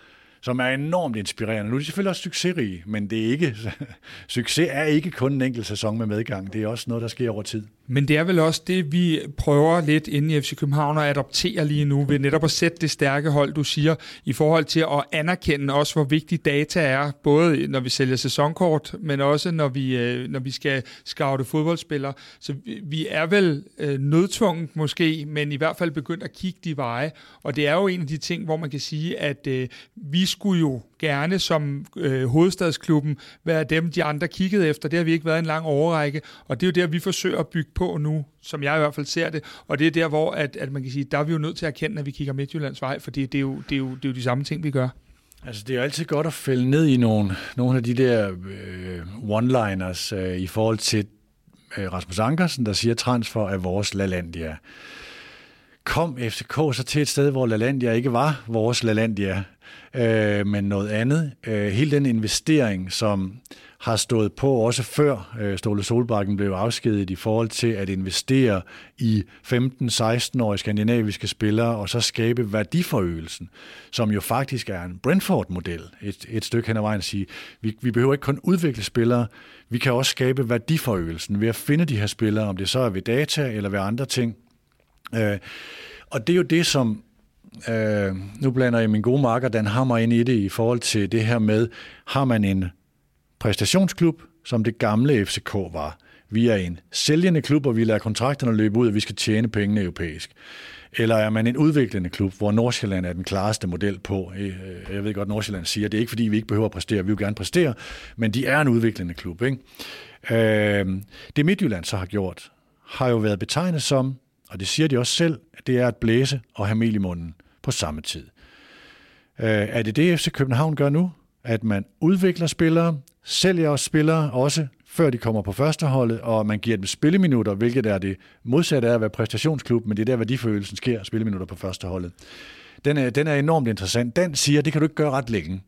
som er enormt inspirerende. Nu er de selvfølgelig også succesrige, men det er ikke, [laughs] succes er ikke kun en enkelt sæson med medgang. Det er også noget, der sker over tid. Men det er vel også det, vi prøver lidt inde i FC København at adoptere lige nu, ved netop at sætte det stærke hold, du siger, i forhold til at anerkende også, hvor vigtig data er, både når vi sælger sæsonkort, men også når vi, øh, når vi skal scoute fodboldspillere. Så vi er vel øh, nødtvunget måske, men i hvert fald begyndt at kigge de veje. Og det er jo en af de ting, hvor man kan sige, at øh, vi skulle jo gerne som øh, hovedstadsklubben være dem, de andre kiggede efter. Det har vi ikke været en lang overrække, og det er jo der, vi forsøger at bygge på nu, som jeg i hvert fald ser det. Og det er der, hvor at, at man kan sige, der er vi jo nødt til at erkende, at vi kigger Midtjyllands vej, fordi det er jo, det er jo, det er jo de samme ting, vi gør. Altså, det er jo altid godt at fælde ned i nogle, nogle af de der øh, one-liners øh, i forhold til øh, Rasmus Ankersen, der siger, transfer af vores LaLandia. Kom FCK så til et sted, hvor LaLandia ikke var vores LaLandia, øh, men noget andet. Øh, hele den investering, som har stået på også før øh, Ståle Solbakken blev afskedet i forhold til at investere i 15-16-årige skandinaviske spillere og så skabe værdiforøgelsen, som jo faktisk er en Brentford-model et, et stykke hen ad vejen at sige, vi, vi behøver ikke kun udvikle spillere, vi kan også skabe værdiforøgelsen ved at finde de her spillere, om det så er ved data eller ved andre ting. Øh, og det er jo det, som øh, nu blander jeg min gode marker Dan Hammer ind i det i forhold til det her med, har man en præstationsklub, som det gamle FCK var. Vi er en sælgende klub, og vi lader kontrakterne løbe ud, og vi skal tjene pengene europæisk. Eller er man en udviklende klub, hvor Nordsjælland er den klareste model på? Eh, jeg ved godt, at Nordsjælland siger, at det er ikke fordi, vi ikke behøver at præstere, vi vil gerne præstere, men de er en udviklende klub. Ikke? Øh, det Midtjylland så har gjort, har jo været betegnet som, og det siger de også selv, at det er at blæse og have mel i munden på samme tid. Øh, er det det, FC København gør nu? At man udvikler spillere, sælger spillere også, før de kommer på førsteholdet, og man giver dem spilleminutter, hvilket er det modsatte af at være præstationsklub, men det er der, værdifølelsen sker, spilleminutter på førsteholdet. Den er, den er enormt interessant. Den siger, det kan du ikke gøre ret længe.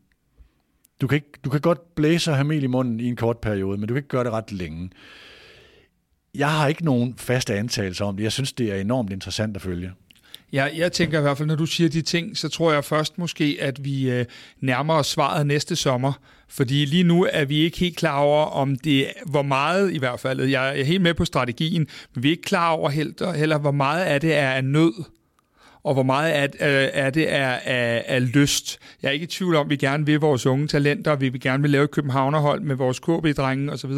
Du kan, ikke, du kan godt blæse og have mel i munden i en kort periode, men du kan ikke gøre det ret længe. Jeg har ikke nogen faste antagelser om det. Jeg synes, det er enormt interessant at følge. Ja, jeg tænker i hvert fald, når du siger de ting, så tror jeg først måske, at vi øh, nærmer os svaret næste sommer. Fordi lige nu er vi ikke helt klar over, om det hvor meget i hvert fald, jeg er helt med på strategien, men vi er ikke klar over heller, heller hvor meget af det er af nød, og hvor meget af, øh, er det er af, af lyst. Jeg er ikke i tvivl om, at vi gerne vil vores unge talenter, vi vil gerne vil lave et Københavnerhold med vores KB-drenge osv.,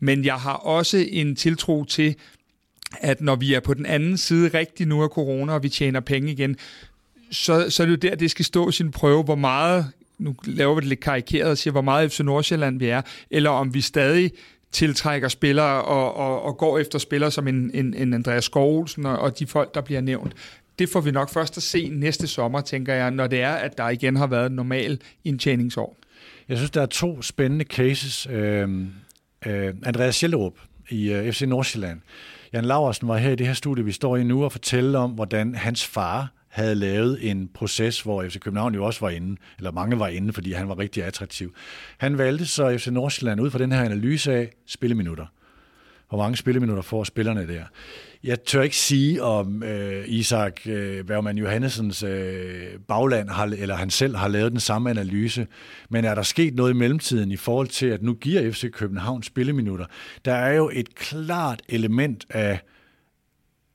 men jeg har også en tiltro til, at når vi er på den anden side rigtig nu af corona, og vi tjener penge igen, så, så er det jo der, det skal stå sin prøve, hvor meget, nu laver vi det lidt karikeret og siger, hvor meget FC Nordsjælland vi er, eller om vi stadig tiltrækker spillere og, og, og går efter spillere som en, en, en Andreas Skovlsen og, og de folk, der bliver nævnt. Det får vi nok først at se næste sommer, tænker jeg, når det er, at der igen har været et normal indtjeningsår. Jeg synes, der er to spændende cases. Øh, øh, Andreas Schjelderup i øh, FC Nordsjælland, Jan Laversen var her i det her studie, vi står i nu, og fortælle om, hvordan hans far havde lavet en proces, hvor FC København jo også var inde, eller mange var inde, fordi han var rigtig attraktiv. Han valgte så FC Nordsjælland ud fra den her analyse af spilleminutter. Hvor mange spilleminutter får spillerne der? Jeg tør ikke sige, om øh, Isak øh, Bergman Johannessens øh, bagland, har, eller han selv har lavet den samme analyse, men er der sket noget i mellemtiden i forhold til, at nu giver FC København spilleminutter? Der er jo et klart element af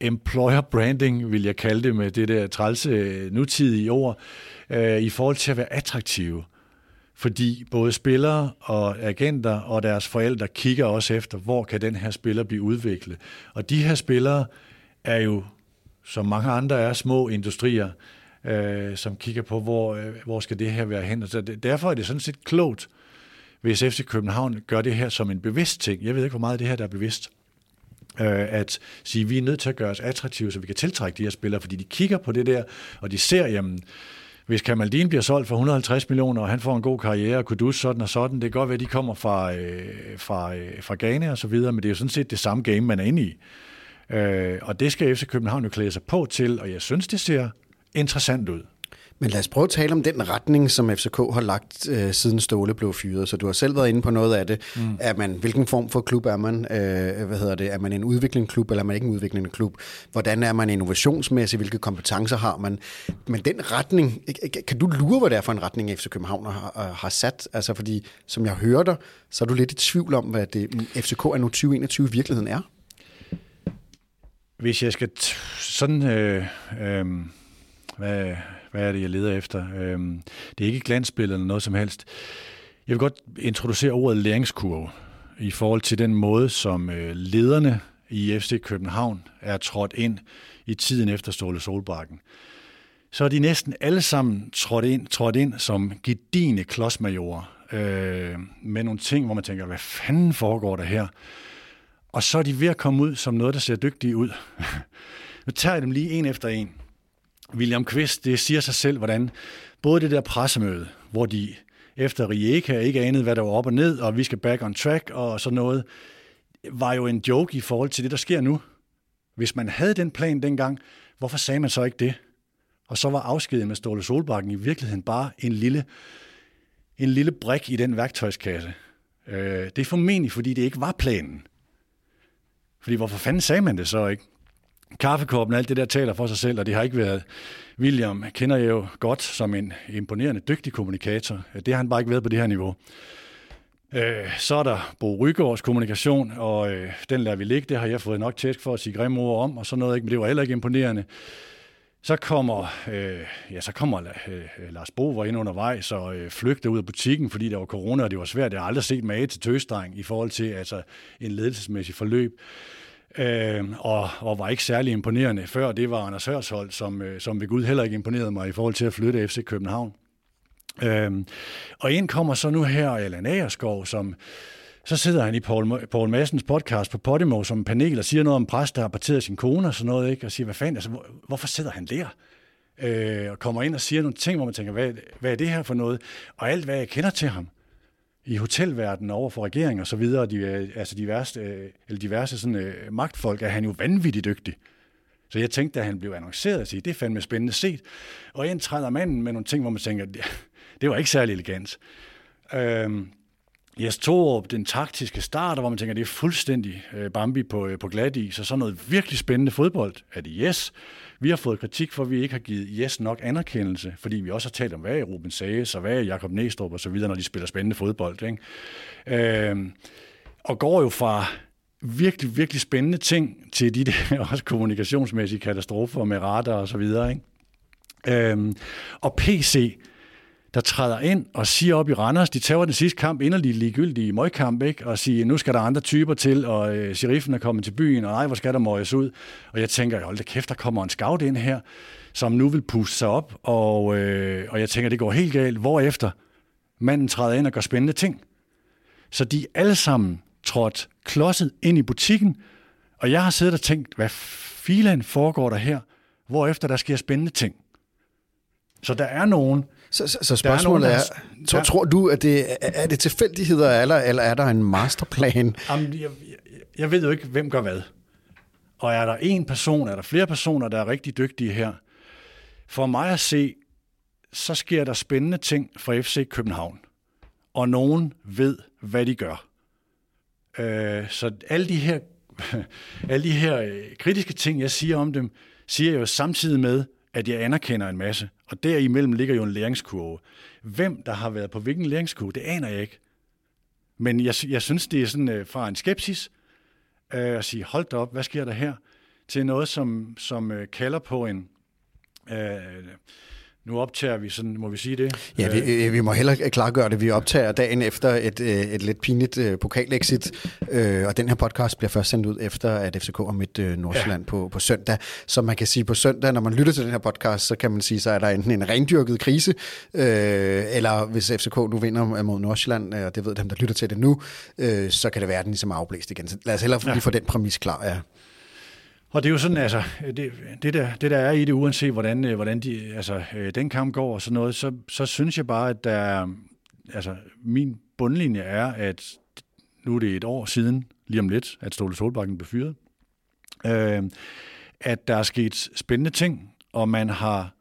employer branding, vil jeg kalde det med det der trælse øh, nutidige ord, øh, i forhold til at være attraktive. Fordi både spillere og agenter og deres forældre kigger også efter, hvor kan den her spiller blive udviklet. Og de her spillere er jo, som mange andre er, små industrier, øh, som kigger på, hvor, øh, hvor skal det her være hen. Så det, derfor er det sådan set klogt, hvis FC København gør det her som en bevidst ting. Jeg ved ikke, hvor meget det her der er bevidst. Øh, at sige, at vi er nødt til at gøre os attraktive, så vi kan tiltrække de her spillere, fordi de kigger på det der, og de ser, jamen, hvis Kamaldin bliver solgt for 150 millioner, og han får en god karriere, og Kudus sådan og sådan, det kan godt være, at de kommer fra, øh, fra, øh, fra Ghana og så videre, men det er jo sådan set det samme game, man er inde i. Øh, og det skal FC København jo klæde sig på til, og jeg synes, det ser interessant ud. Men lad os prøve at tale om den retning, som FCK har lagt øh, siden Ståle blev fyret. Så du har selv været inde på noget af det. Mm. Er man, hvilken form for klub er man? Øh, hvad hedder det? Er man en udviklingsklub, eller er man ikke en udviklende klub? Hvordan er man innovationsmæssig? Hvilke kompetencer har man? Men den retning, kan du lure, hvad det er for en retning, FC København har, har sat? Altså fordi, som jeg hører dig, så er du lidt i tvivl om, hvad det FCK er nu 2021 i virkeligheden er. Hvis jeg skal sådan... Øh, øh, hvad, hvad er det, jeg leder efter? Øhm, det er ikke glansbillede eller noget som helst. Jeg vil godt introducere ordet læringskurve i forhold til den måde, som øh, lederne i FC København er trådt ind i tiden efter Ståle Solbakken. så er de næsten alle sammen trådt ind, trådt ind som gedigende klodsmajorer, øh, med nogle ting, hvor man tænker, hvad fanden foregår der her? Og så er de ved at komme ud som noget, der ser dygtige ud. [laughs] nu tager jeg dem lige en efter en. William Quist, det siger sig selv, hvordan både det der pressemøde, hvor de efter Rijeka ikke anede, hvad der var op og ned, og vi skal back on track og sådan noget, var jo en joke i forhold til det, der sker nu. Hvis man havde den plan dengang, hvorfor sagde man så ikke det? Og så var afskeden med Ståle Solbakken i virkeligheden bare en lille, en lille brik i den værktøjskasse. Øh, det er formentlig, fordi det ikke var planen. Fordi hvorfor fanden sagde man det så ikke? Kaffekoppen alt det der taler for sig selv, og det har ikke været... William kender jeg jo godt som en imponerende dygtig kommunikator. Det har han bare ikke været på det her niveau. Øh, så er der Bo Rygaards kommunikation, og øh, den lader vi ligge. Det har jeg fået nok tæsk for at sige grimme ord om, og sådan noget, ikke? men det var heller ikke imponerende. Så kommer, øh, ja, så kommer øh, øh Lars Bo var ind undervejs og øh, flygte ud af butikken, fordi der var corona, og det var svært. Jeg har aldrig set mage til tøsdreng i forhold til altså, en ledelsesmæssig forløb. Øh, og, og var ikke særlig imponerende før. Det var Anders Hørshold, som, øh, som ved Gud heller ikke imponerede mig i forhold til at flytte FC København. Øh, og ind kommer så nu her Allan Agerskov, som så sidder han i Paul, Paul Massens podcast på Podimo som panel og siger noget om præst, der har parteret sin kone og sådan noget, ikke? og siger, hvad fanden, altså, hvor, hvorfor sidder han der? Øh, og kommer ind og siger nogle ting, hvor man tænker, hvad, hvad er det her for noget? Og alt, hvad jeg kender til ham i hotelverdenen over for regeringen og så videre, de, øh, altså diverse, værste, eller diverse sådan, øh, magtfolk, er han jo vanvittigt dygtig. Så jeg tænkte, da han blev annonceret, at sige, det er fandme spændende set. Og ind træder manden med nogle ting, hvor man tænker, det, det var ikke særlig elegant. Øh, Jes Torup, den taktiske start, hvor man tænker, det er fuldstændig øh, Bambi på, øh, på glat is, og så noget virkelig spændende fodbold. Er det yes? Vi har fået kritik for, at vi ikke har givet yes nok anerkendelse, fordi vi også har talt om, hvad er Ruben Sages, og hvad er Jakob Næstrup og så videre, når de spiller spændende fodbold. Ikke? Øh, og går jo fra virkelig, virkelig spændende ting til de der [laughs] også kommunikationsmæssige katastrofer med radar og så videre. Ikke? Øh, og PC, der træder ind og siger op i Randers, de tager den sidste kamp, inderligt ligegyldige møgkamp, ikke? og siger, nu skal der andre typer til, og øh, sheriffen er kommet til byen, og nej, hvor skal der møjes ud? Og jeg tænker, hold da kæft, der kommer en scout ind her, som nu vil puste sig op, og, øh, og jeg tænker, det går helt galt. Hvorefter manden træder ind og gør spændende ting. Så de alle sammen trådt klodset ind i butikken, og jeg har siddet og tænkt, hvad filen foregår der her? Hvorefter der sker spændende ting. Så der er nogen, så, så, så spørgsmålet er, nogen, er, tror, tror du, at det er det tilfældigheder, eller, eller er der en masterplan? Jamen, jeg, jeg ved jo ikke, hvem gør hvad. Og er der en person, er der flere personer, der er rigtig dygtige her? For mig at se, så sker der spændende ting for FC København. Og nogen ved, hvad de gør. Øh, så alle de her, [laughs] alle de her øh, kritiske ting, jeg siger om dem, siger jeg jo samtidig med, at jeg anerkender en masse. Og derimellem ligger jo en læringskurve. Hvem, der har været på hvilken læringskurve, det aner jeg ikke. Men jeg, jeg synes, det er sådan øh, fra en skepsis øh, at sige, hold da op, hvad sker der her? Til noget, som, som øh, kalder på en... Øh, nu optager vi sådan, må vi sige det? Ja, vi, vi må heller klargøre det. Vi optager dagen efter et, øh, et lidt pinligt uh, pokalexit, uh, og den her podcast bliver først sendt ud efter, at FCK har mødt uh, Nordsjælland ja. på, på søndag. Så man kan sige, på søndag, når man lytter til den her podcast, så kan man sige, så er der enten en rendyrket krise, uh, eller hvis FCK nu vinder mod Nordsjælland, og det ved dem, der lytter til det nu, uh, så kan det være, at den ligesom er afblæst igen. Så lad os hellere ja. lige få den præmis klar, ja. Og det er jo sådan, altså, det, det, der, det der er i det, uanset hvordan, øh, hvordan de, altså, øh, den kamp går og sådan noget, så, så synes jeg bare, at der altså, min bundlinje er, at nu er det et år siden, lige om lidt, at Ståle Solbakken blev fyret, øh, at der er sket spændende ting, og man har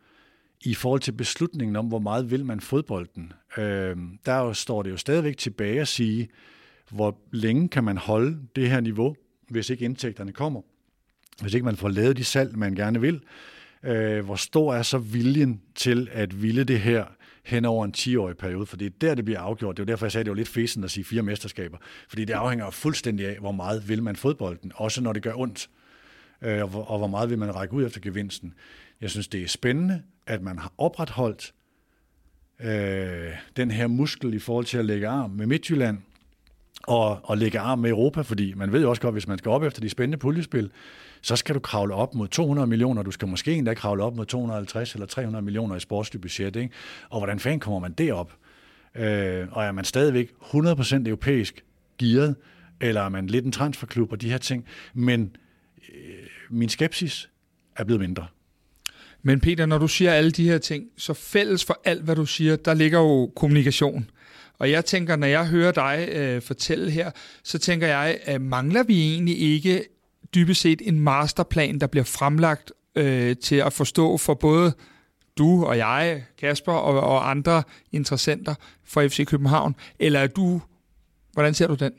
i forhold til beslutningen om, hvor meget vil man fodbolden, øh, der står det jo stadigvæk tilbage at sige, hvor længe kan man holde det her niveau, hvis ikke indtægterne kommer hvis ikke man får lavet de salg, man gerne vil, øh, hvor stor er så viljen til at ville det her hen over en 10-årig periode, for det er der, det bliver afgjort. Det er derfor, jeg sagde, at det var lidt fesen at sige fire mesterskaber, fordi det afhænger fuldstændig af, hvor meget vil man fodbolden, også når det gør ondt, øh, og, og hvor meget vil man række ud efter gevinsten. Jeg synes, det er spændende, at man har opretholdt øh, den her muskel i forhold til at lægge arm med Midtjylland, og, og lægge arm med Europa, fordi man ved jo også godt, hvis man skal op efter de spændende puljespil, så skal du kravle op mod 200 millioner, du skal måske endda kravle op mod 250 eller 300 millioner i sportsligt budget, ikke? og hvordan fanden kommer man derop? Øh, og er man stadigvæk 100% europæisk gearet, eller er man lidt en transferklub og de her ting, men øh, min skepsis er blevet mindre. Men Peter, når du siger alle de her ting, så fælles for alt, hvad du siger, der ligger jo kommunikation. Og jeg tænker, når jeg hører dig øh, fortælle her, så tænker jeg, at mangler vi egentlig ikke dybest set en masterplan, der bliver fremlagt øh, til at forstå for både du og jeg, Kasper og, og andre interessenter for FC København? Eller er du, hvordan ser du den?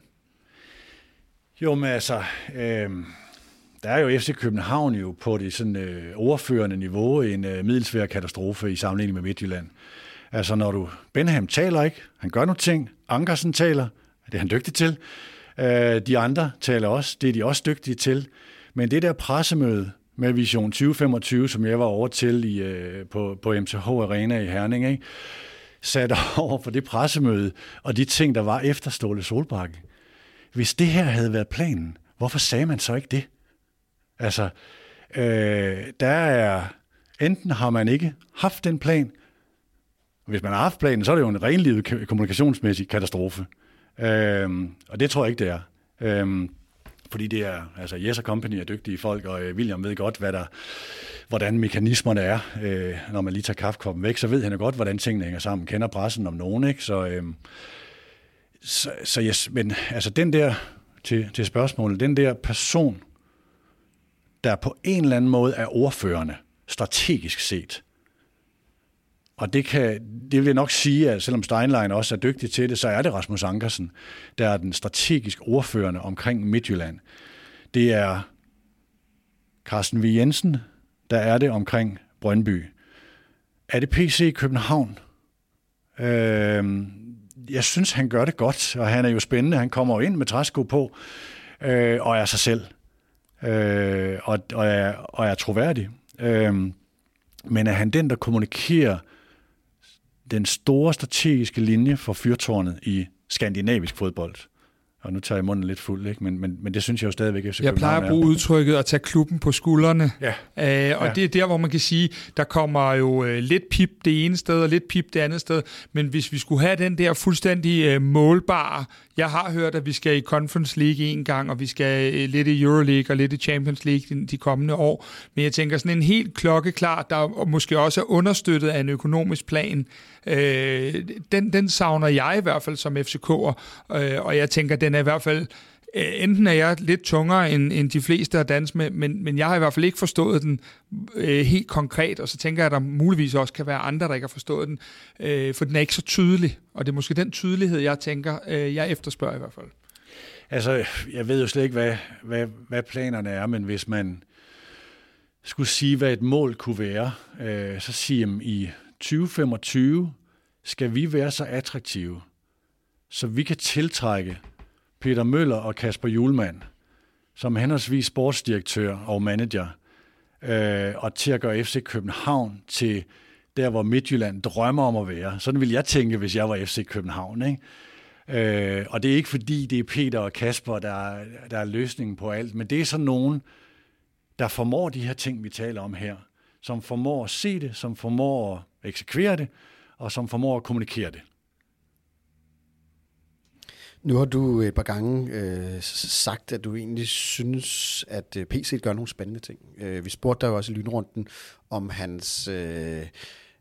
Jo, men altså, øh, der er jo FC København jo på det sådan øh, overførende niveau en øh, middelsvær katastrofe i sammenligning med Midtjylland. Altså når du, Benham taler ikke, han gør nogle ting, Ankersen taler, det er han dygtig til, øh, de andre taler også, det er de også dygtige til, men det der pressemøde med Vision 2025, som jeg var over til i, øh, på, på MTH Arena i Herning, ikke? sat [laughs] over for det pressemøde og de ting, der var efter Ståle Solbakke. Hvis det her havde været planen, hvorfor sagde man så ikke det? Altså, øh, der er, enten har man ikke haft den plan, hvis man har haft planen, så er det jo en renlivet kommunikationsmæssig katastrofe. Øhm, og det tror jeg ikke, det er. Øhm, fordi det er, altså Yes Company er dygtige folk, og øh, William ved godt, hvad der, hvordan mekanismerne er. Øh, når man lige tager kaffekoppen væk, så ved han jo godt, hvordan tingene hænger sammen. Kender pressen om nogen, ikke? Så, øh, så, så yes, men altså den der, til, til spørgsmålet, den der person, der på en eller anden måde er ordførende, strategisk set, og det, kan, det vil jeg nok sige, at selvom Steinlein også er dygtig til det, så er det Rasmus Ankersen, der er den strategisk ordførende omkring Midtjylland. Det er Carsten V. Jensen, der er det omkring Brøndby. Er det PC i København? Øh, jeg synes, han gør det godt, og han er jo spændende. Han kommer jo ind med træsko på, øh, og er sig selv, øh, og, og, er, og er troværdig. Øh, men er han den, der kommunikerer den store strategiske linje for fyrtårnet i skandinavisk fodbold. Og nu tager jeg munden lidt fuld, ikke? Men, men, men det synes jeg jo stadigvæk, at Jeg plejer at bruge udtrykket at tage klubben på skuldrene. Ja. Øh, og ja. det er der, hvor man kan sige, der kommer jo øh, lidt pip det ene sted, og lidt pip det andet sted. Men hvis vi skulle have den der fuldstændig øh, målbare, jeg har hørt, at vi skal i Conference League en gang, og vi skal øh, lidt i Euroleague og lidt i Champions League de, kommende år. Men jeg tænker sådan en helt klokkeklar, der måske også er understøttet af en økonomisk plan, øh, den, den savner jeg i hvert fald som FCK'er, øh, og jeg tænker, den er i hvert fald Øh, enten er jeg lidt tungere end, end de fleste at danse med, men, men jeg har i hvert fald ikke forstået den øh, helt konkret, og så tænker jeg, at der muligvis også kan være andre, der ikke har forstået den, øh, for den er ikke så tydelig, og det er måske den tydelighed, jeg tænker, øh, jeg efterspørger i hvert fald. Altså, jeg ved jo slet ikke, hvad, hvad, hvad planerne er, men hvis man skulle sige, hvad et mål kunne være, øh, så siger man i 2025 skal vi være så attraktive, så vi kan tiltrække Peter Møller og Kasper Julemand som henholdsvis sportsdirektør og manager, øh, og til at gøre FC København til der, hvor Midtjylland drømmer om at være. Sådan ville jeg tænke, hvis jeg var FC København. Ikke? Øh, og det er ikke fordi, det er Peter og Kasper, der, der er løsningen på alt, men det er sådan nogen, der formår de her ting, vi taler om her, som formår at se det, som formår at eksekvere det, og som formår at kommunikere det. Nu har du et par gange øh, sagt, at du egentlig synes, at øh, PC gør nogle spændende ting. Øh, vi spurgte dig jo også i lynrunden, om hans, øh,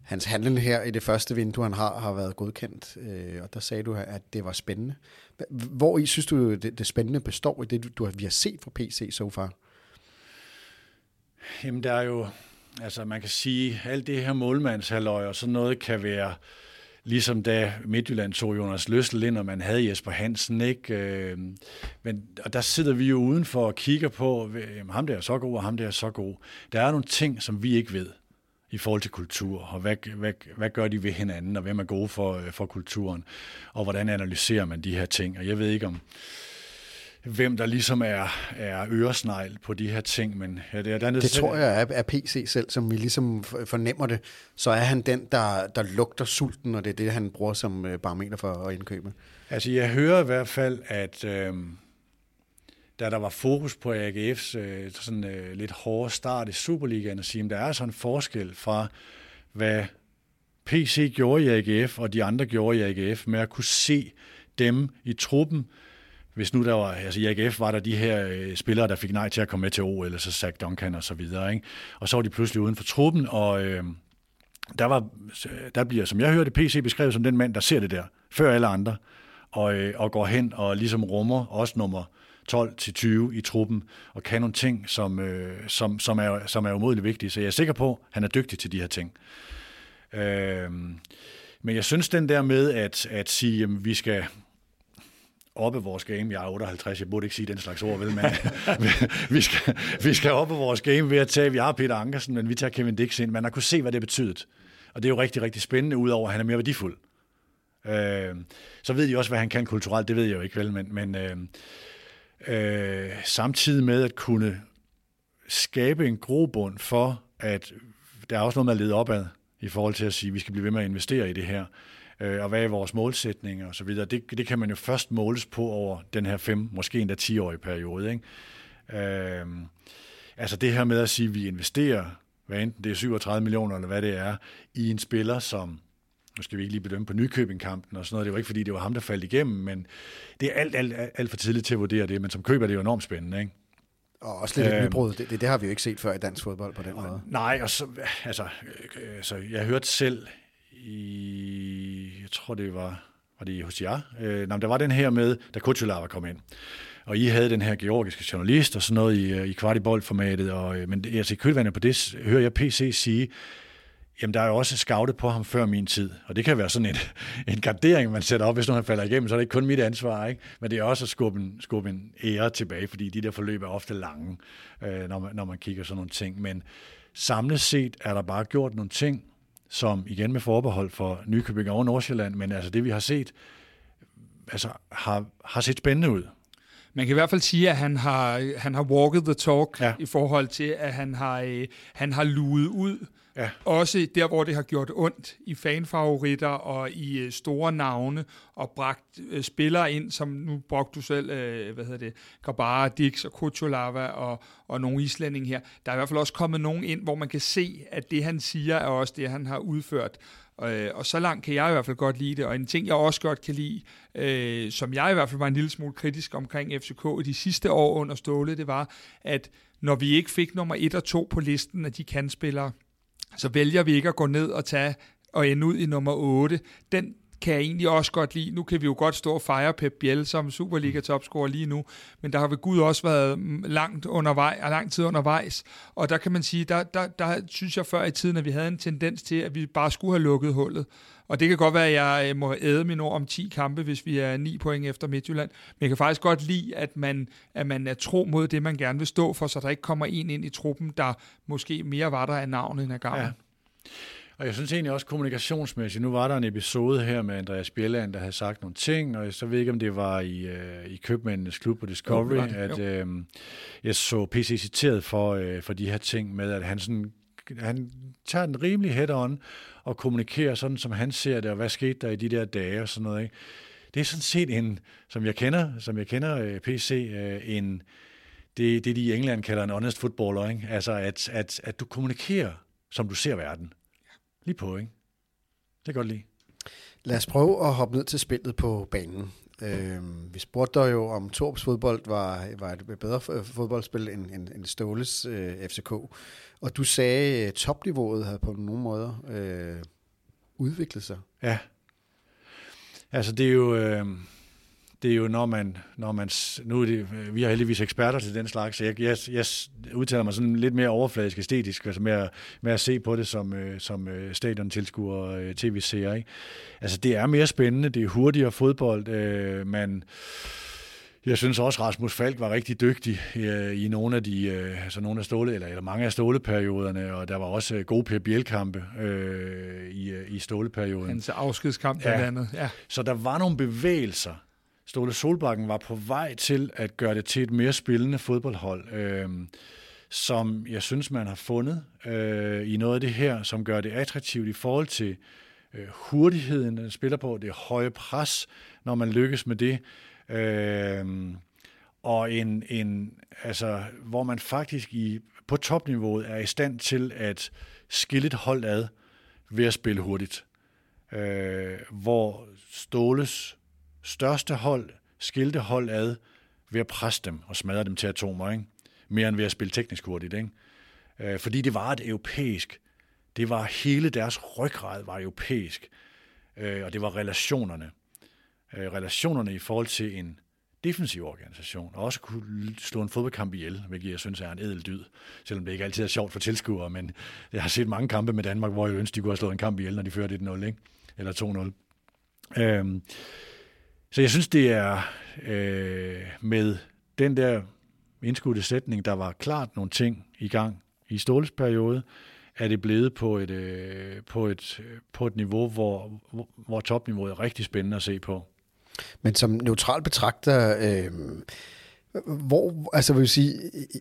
hans handel her i det første vindue, han har, har været godkendt. Øh, og der sagde du, at det var spændende. Hvor i synes du, det, det spændende består i det, du, du, vi har set fra PC so far? Jamen, der er jo Altså man kan sige, alt det her målmandshalløj og sådan noget kan være, ligesom da Midtjylland tog Jonas Løssel ind, og man havde Jesper Hansen, ikke? Øh, men, og der sidder vi jo udenfor og kigger på, jamen, ham der er så god, og ham der er så god. Der er nogle ting, som vi ikke ved i forhold til kultur, og hvad, hvad, hvad gør de ved hinanden, og hvem er gode for, øh, for kulturen, og hvordan analyserer man de her ting. Og jeg ved ikke om, hvem der ligesom er, er øresnegl på de her ting. Men ja, det, er, det, det tror jeg er, er PC selv, som vi ligesom fornemmer det. Så er han den, der, der lugter sulten, og det er det, han bruger som øh, barometer for at indkøbe. Altså jeg hører i hvert fald, at øh, da der var fokus på AGF's øh, sådan øh, lidt hårde start i Superligaen, at sige, at der er sådan en forskel fra, hvad PC gjorde i AGF, og de andre gjorde i AGF, med at kunne se dem i truppen, hvis nu der var, altså i AGF var der de her øh, spillere, der fik nej til at komme med til OL, eller så Zach Duncan og så videre, ikke? og så var de pludselig uden for truppen, og øh, der, var, øh, der bliver, som jeg hørte, PC beskrevet som den mand, der ser det der, før alle andre, og, øh, og går hen og ligesom rummer også nummer 12 til 20 i truppen, og kan nogle ting, som, øh, som, som, er, som er umådeligt vigtige. Så jeg er sikker på, at han er dygtig til de her ting. Øh, men jeg synes den der med at, at sige, at vi skal oppe vores game. Jeg er 58, jeg burde ikke sige den slags ord, vel, men [laughs] vi, skal, vi skal oppe vores game ved at tage, vi har Peter Ankersen, men vi tager Kevin Dix ind. Man har kunne se, hvad det betyder. Og det er jo rigtig, rigtig spændende, udover at han er mere værdifuld. Øh, så ved de også, hvad han kan kulturelt, det ved jeg jo ikke, vel, men, men øh, øh, samtidig med at kunne skabe en grobund for, at der er også noget med at lede opad i forhold til at sige, at vi skal blive ved med at investere i det her, øh, og hvad er vores målsætninger og så videre. Det, det kan man jo først måles på over den her fem, måske endda 10-årige periode. Ikke? Øh, altså det her med at sige, at vi investerer, hvad enten det er 37 millioner eller hvad det er, i en spiller, som nu skal vi ikke lige bedømme på Nykøbing-kampen og sådan noget, det var ikke fordi, det var ham, der faldt igennem, men det er alt, alt, alt for tidligt til at vurdere det, men som køber det er jo enormt spændende, ikke? Og også lidt øhm, nybrud. Det, det, det har vi jo ikke set før i dansk fodbold på den måde. Nej, og så, altså, øh, altså jeg hørte selv i, jeg tror det var, var det hos jer, øh, nej, der var den her med, da var kom ind, og I havde den her georgiske journalist og sådan noget i, øh, i kvartiboldformatet, og, øh, men altså, i kølvandet på det hører jeg PC sige, Jamen, der er jo også scoutet på ham før min tid, og det kan være sådan en, [laughs] en gardering, man sætter op, hvis nu han falder igennem, så er det ikke kun mit ansvar, ikke? men det er også at skubbe en, skubbe en ære tilbage, fordi de der forløb er ofte lange, øh, når, man, når man kigger sådan nogle ting. Men samlet set er der bare gjort nogle ting, som igen med forbehold for Nykøbing og Nordsjælland, men altså det vi har set, altså har, har set spændende ud. Man kan i hvert fald sige, at han har, han har walked the talk ja. i forhold til, at han har, øh, han har luet ud Ja. Også der, hvor det har gjort ondt i fanfavoritter og i øh, store navne, og bragt øh, spillere ind, som nu brugte du selv, øh, hvad hedder det, Grabara, Dix og Kuchulava og, og nogle islændinge her. Der er i hvert fald også kommet nogen ind, hvor man kan se, at det han siger, er også det, han har udført. Øh, og så langt kan jeg i hvert fald godt lide det. Og en ting, jeg også godt kan lide, øh, som jeg i hvert fald var en lille smule kritisk omkring FCK i de sidste år under Ståle, det var, at når vi ikke fik nummer 1 og 2 på listen af de kandspillere, så vælger vi ikke at gå ned og tage og ende ud i nummer 8. Den kan jeg egentlig også godt lide. Nu kan vi jo godt stå og fejre Pep Biel som Superliga-topscorer lige nu, men der har ved Gud også været langt undervej, lang tid undervejs, og der kan man sige, der, der, der synes jeg før i tiden, at vi havde en tendens til, at vi bare skulle have lukket hullet. Og det kan godt være, at jeg øh, må æde min ord om 10 kampe, hvis vi er 9 point efter Midtjylland. Men jeg kan faktisk godt lide, at man, at man er tro mod det, man gerne vil stå for, så der ikke kommer en ind i truppen, der måske mere var der af navnet end af gavn. Ja. Og jeg synes egentlig også kommunikationsmæssigt, nu var der en episode her med Andreas Bjelland, der havde sagt nogle ting, og så ved jeg ikke, om det var i, øh, i Købmændenes Klub på Discovery, jo, at øh, jeg så PC citeret for, øh, for de her ting med, at han sådan han tager den rimelig head on og kommunikere sådan, som han ser det, og hvad skete der i de der dage og sådan noget. Ikke? Det er sådan set en, som jeg kender, som jeg kender øh, PC, øh, en, det, det de i England kalder en honest footballer, ikke? altså at, at, at du kommunikerer, som du ser verden. Lige på, ikke? Det kan godt lide. Lad os prøve at hoppe ned til spillet på banen. Øh, vi spurgte dig jo, om Torps fodbold var, var et bedre fodboldspil end, end, end Ståles øh, FCK. Og du sagde, at topniveauet havde på nogle måder øh, udviklet sig. Ja. Altså det er jo... Øh det er jo, når man, når man nu er det, vi har heldigvis eksperter til den slags, så jeg, jeg, jeg udtaler mig sådan lidt mere overfladisk æstetisk, altså med, at, med at se på det som, øh, som øh, stadiontilskuer og øh, tv-seere. Ikke? Altså det er mere spændende, det er hurtigere fodbold, øh, man jeg synes også, Rasmus Falk var rigtig dygtig i, i nogle af de, altså nogle af ståle, eller, eller mange af ståleperioderne, og der var også gode Per Bielkampe øh, i, i ståleperioden. Hans afskedskamp blandt ja. andet. Ja. Så der var nogle bevægelser, Ståle Solbakken var på vej til at gøre det til et mere spillende fodboldhold, øh, som jeg synes, man har fundet øh, i noget af det her, som gør det attraktivt i forhold til øh, hurtigheden, den spiller på, det høje pres, når man lykkes med det. Øh, og en, en, altså, hvor man faktisk i, på topniveauet er i stand til at skille et hold ad ved at spille hurtigt. Øh, hvor Ståles største hold skilte hold ad ved at presse dem og smadre dem til atomer, ikke? mere end ved at spille teknisk hurtigt. Ikke? Øh, fordi det var et europæisk, det var hele deres ryggrad var europæisk, øh, og det var relationerne. Øh, relationerne i forhold til en defensiv organisation, og også kunne slå en fodboldkamp ihjel, hvilket jeg synes er en edel dyd, selvom det ikke altid er sjovt for tilskuere, men jeg har set mange kampe med Danmark, hvor jeg ønsker, de kunne have slået en kamp ihjel, når de førte 1-0, ikke? eller 2-0. Øhm, så jeg synes, det er øh, med den der indskudte sætning, der var klart nogle ting i gang i Ståles periode, er det blevet på et, øh, på et, på et niveau, hvor, hvor, topniveauet er rigtig spændende at se på. Men som neutral betragter, øh, hvor, altså vil jeg sige,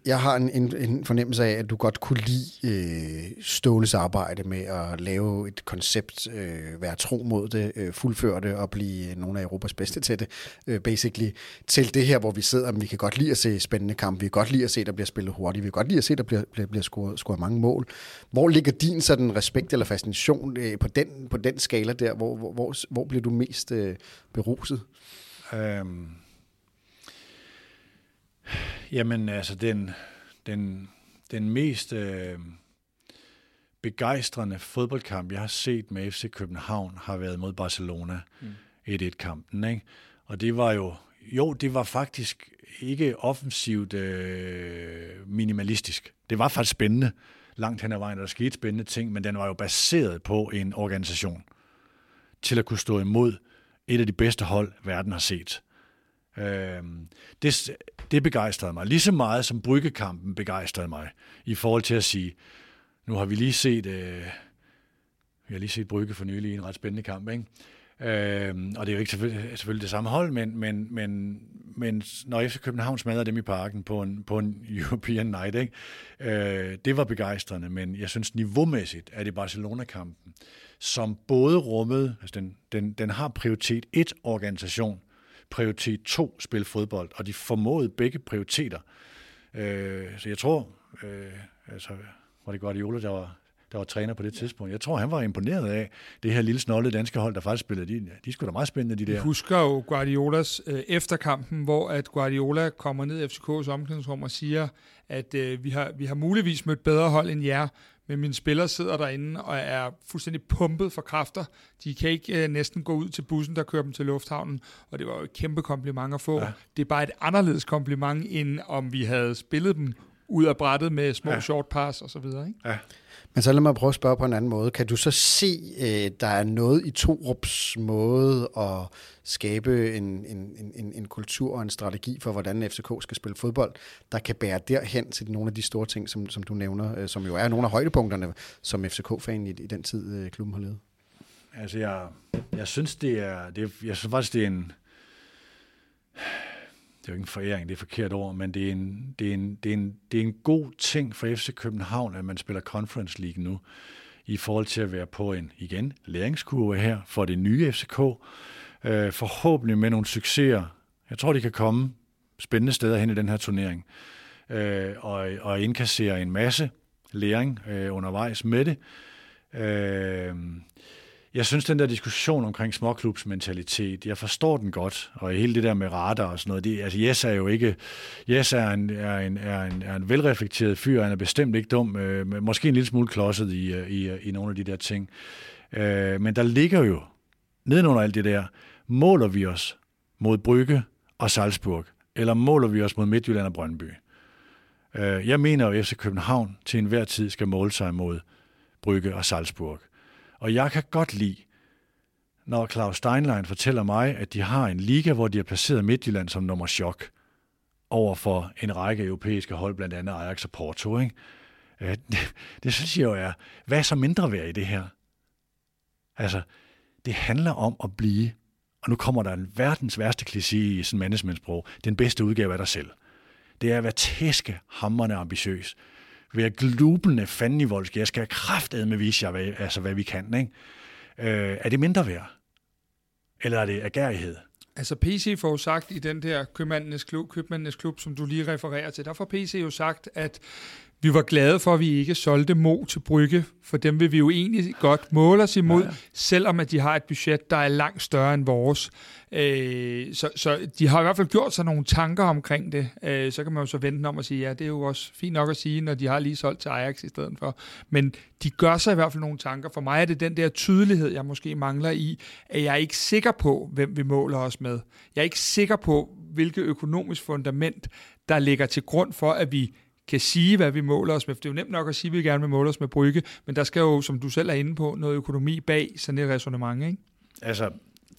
jeg har en, en, en fornemmelse af, at du godt kunne lide øh, Ståles arbejde med at lave et koncept, øh, være tro mod det, øh, fuldføre det og blive øh, nogle af Europas bedste til det, øh, basically, til det her, hvor vi sidder, vi kan godt lide at se spændende kampe, vi kan godt lide at se, der bliver spillet hurtigt, vi kan godt lide at se, der bliver, bliver, bliver scoret, scoret mange mål. Hvor ligger din sådan respekt eller fascination øh, på, den, på den skala der? Hvor, hvor, hvor, hvor bliver du mest øh, beruset? Um Jamen, altså, den, den, den mest øh, begejstrende fodboldkamp, jeg har set med FC København, har været mod Barcelona. Mm. 1-1-kampen, ikke? Og det var jo, jo, det var faktisk ikke offensivt øh, minimalistisk. Det var faktisk spændende langt hen ad vejen, der skete spændende ting, men den var jo baseret på en organisation til at kunne stå imod et af de bedste hold, verden har set. Øh, det, det begejstrede mig. Lige så meget som bryggekampen begejstrede mig, i forhold til at sige, nu har vi lige set, øh, vi har lige set Brygge for nylig i en ret spændende kamp, ikke? Øh, og det er jo ikke selvfølgelig, selvfølgelig det samme hold, men, men, men, men når FC København smadrer dem i parken på en, på en [laughs] European Night, ikke? Øh, det var begejstrende, men jeg synes niveaumæssigt er det Barcelona-kampen, som både rummede, altså den, den, den har prioritet et organisation, prioritet 2 spil fodbold, og de formåede begge prioriteter. Øh, så jeg tror, øh, altså, var det Guardiola, der var, der var træner på det tidspunkt. Jeg tror, han var imponeret af det her lille snollede danske hold, der faktisk spillede. De, de skulle da meget spændende, de der. Vi husker jo Guardiolas øh, efterkampen, hvor at Guardiola kommer ned i FCK's omklædningsrum og siger, at øh, vi, har, vi har muligvis mødt bedre hold end jer, men mine spillere sidder derinde og er fuldstændig pumpet for kræfter. De kan ikke øh, næsten gå ud til bussen, der kører dem til lufthavnen, og det var jo et kæmpe kompliment at få. Ja. Det er bare et anderledes kompliment, end om vi havde spillet dem ud af brættet med små ja. short pass og så videre. Ikke? Ja. Men så lad mig prøve at spørge på en anden måde. Kan du så se, øh, der er noget i Torups måde at skabe en, en, en, en kultur og en strategi for, hvordan FCK skal spille fodbold, der kan bære derhen til nogle af de store ting, som, som du nævner, øh, som jo er nogle af højdepunkterne som FCK-fan i, i den tid, øh, klubben har levet? Altså, jeg, jeg synes, det er, det, jeg synes faktisk, det er en, det er jo ikke en foræring, det er et forkert ord, men det er, en, det, er en, det, er en, det er en god ting for FC København, at man spiller Conference League nu, i forhold til at være på en, igen, læringskurve her for det nye FCK. Øh, forhåbentlig med nogle succeser. Jeg tror, de kan komme spændende steder hen i den her turnering. Øh, og, og indkassere en masse læring øh, undervejs med det. Øh, jeg synes, den der diskussion omkring småklubsmentalitet, jeg forstår den godt, og hele det der med radar og sådan noget, det, altså Jes er jo ikke, Jes er en, er en, er en, er en velreflekteret fyr, han er bestemt ikke dum, øh, måske en lille smule klodset i, øh, i, øh, i nogle af de der ting. Øh, men der ligger jo, nedenunder alt det der, måler vi os mod Brygge og Salzburg, eller måler vi os mod Midtjylland og Brøndby? Øh, jeg mener jo, at FC København til enhver tid skal måle sig mod Brygge og Salzburg. Og jeg kan godt lide, når Claus Steinlein fortæller mig, at de har en liga, hvor de har placeret Midtjylland som nummer chok over for en række europæiske hold, blandt andet Ajax og Porto. Ikke? Øh, det, det synes jeg jo er, hvad er så mindre værd i det her? Altså, det handler om at blive og nu kommer der en verdens værste kliché i sådan managementsprog, den bedste udgave af dig selv. Det er at være tæske, hammerne ambitiøs. Være glubende fanden i voldsk. Jeg skal have med vise jer, hvad, altså, hvad vi kan. Ikke? Øh, er det mindre værd? Eller er det agerighed? Altså PC får jo sagt i den der købmændenes klub, købmændenes klub, som du lige refererer til, der får PC jo sagt, at vi var glade for, at vi ikke solgte Mo til Brygge, for dem vil vi jo egentlig godt måle os imod, ja, ja. selvom at de har et budget, der er langt større end vores. Øh, så, så de har i hvert fald gjort sig nogle tanker omkring det. Øh, så kan man jo så vente om at sige, ja, det er jo også fint nok at sige, når de har lige solgt til Ajax i stedet for. Men de gør sig i hvert fald nogle tanker. For mig er det den der tydelighed, jeg måske mangler i, at jeg er ikke sikker på, hvem vi måler os med. Jeg er ikke sikker på, hvilket økonomisk fundament, der ligger til grund for, at vi kan sige, hvad vi måler os med. For det er jo nemt nok at sige, at vi gerne vil måle os med Brygge, men der skal jo, som du selv er inde på, noget økonomi bag sådan et resonemang, ikke? Altså,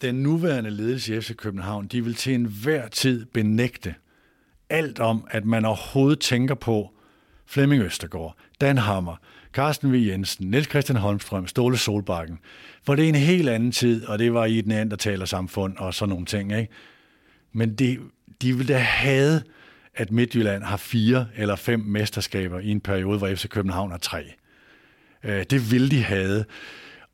den nuværende ledelse i FC København, de vil til enhver tid benægte alt om, at man overhovedet tænker på Flemming Østergaard, Dan Hammer, Carsten V. Jensen, Niels Christian Holmstrøm, Ståle Solbakken. For det er en helt anden tid, og det var i et samfund og sådan nogle ting. Ikke? Men de, de ville da have at Midtjylland har fire eller fem mesterskaber i en periode, hvor FC København har tre. Øh, det vil de have.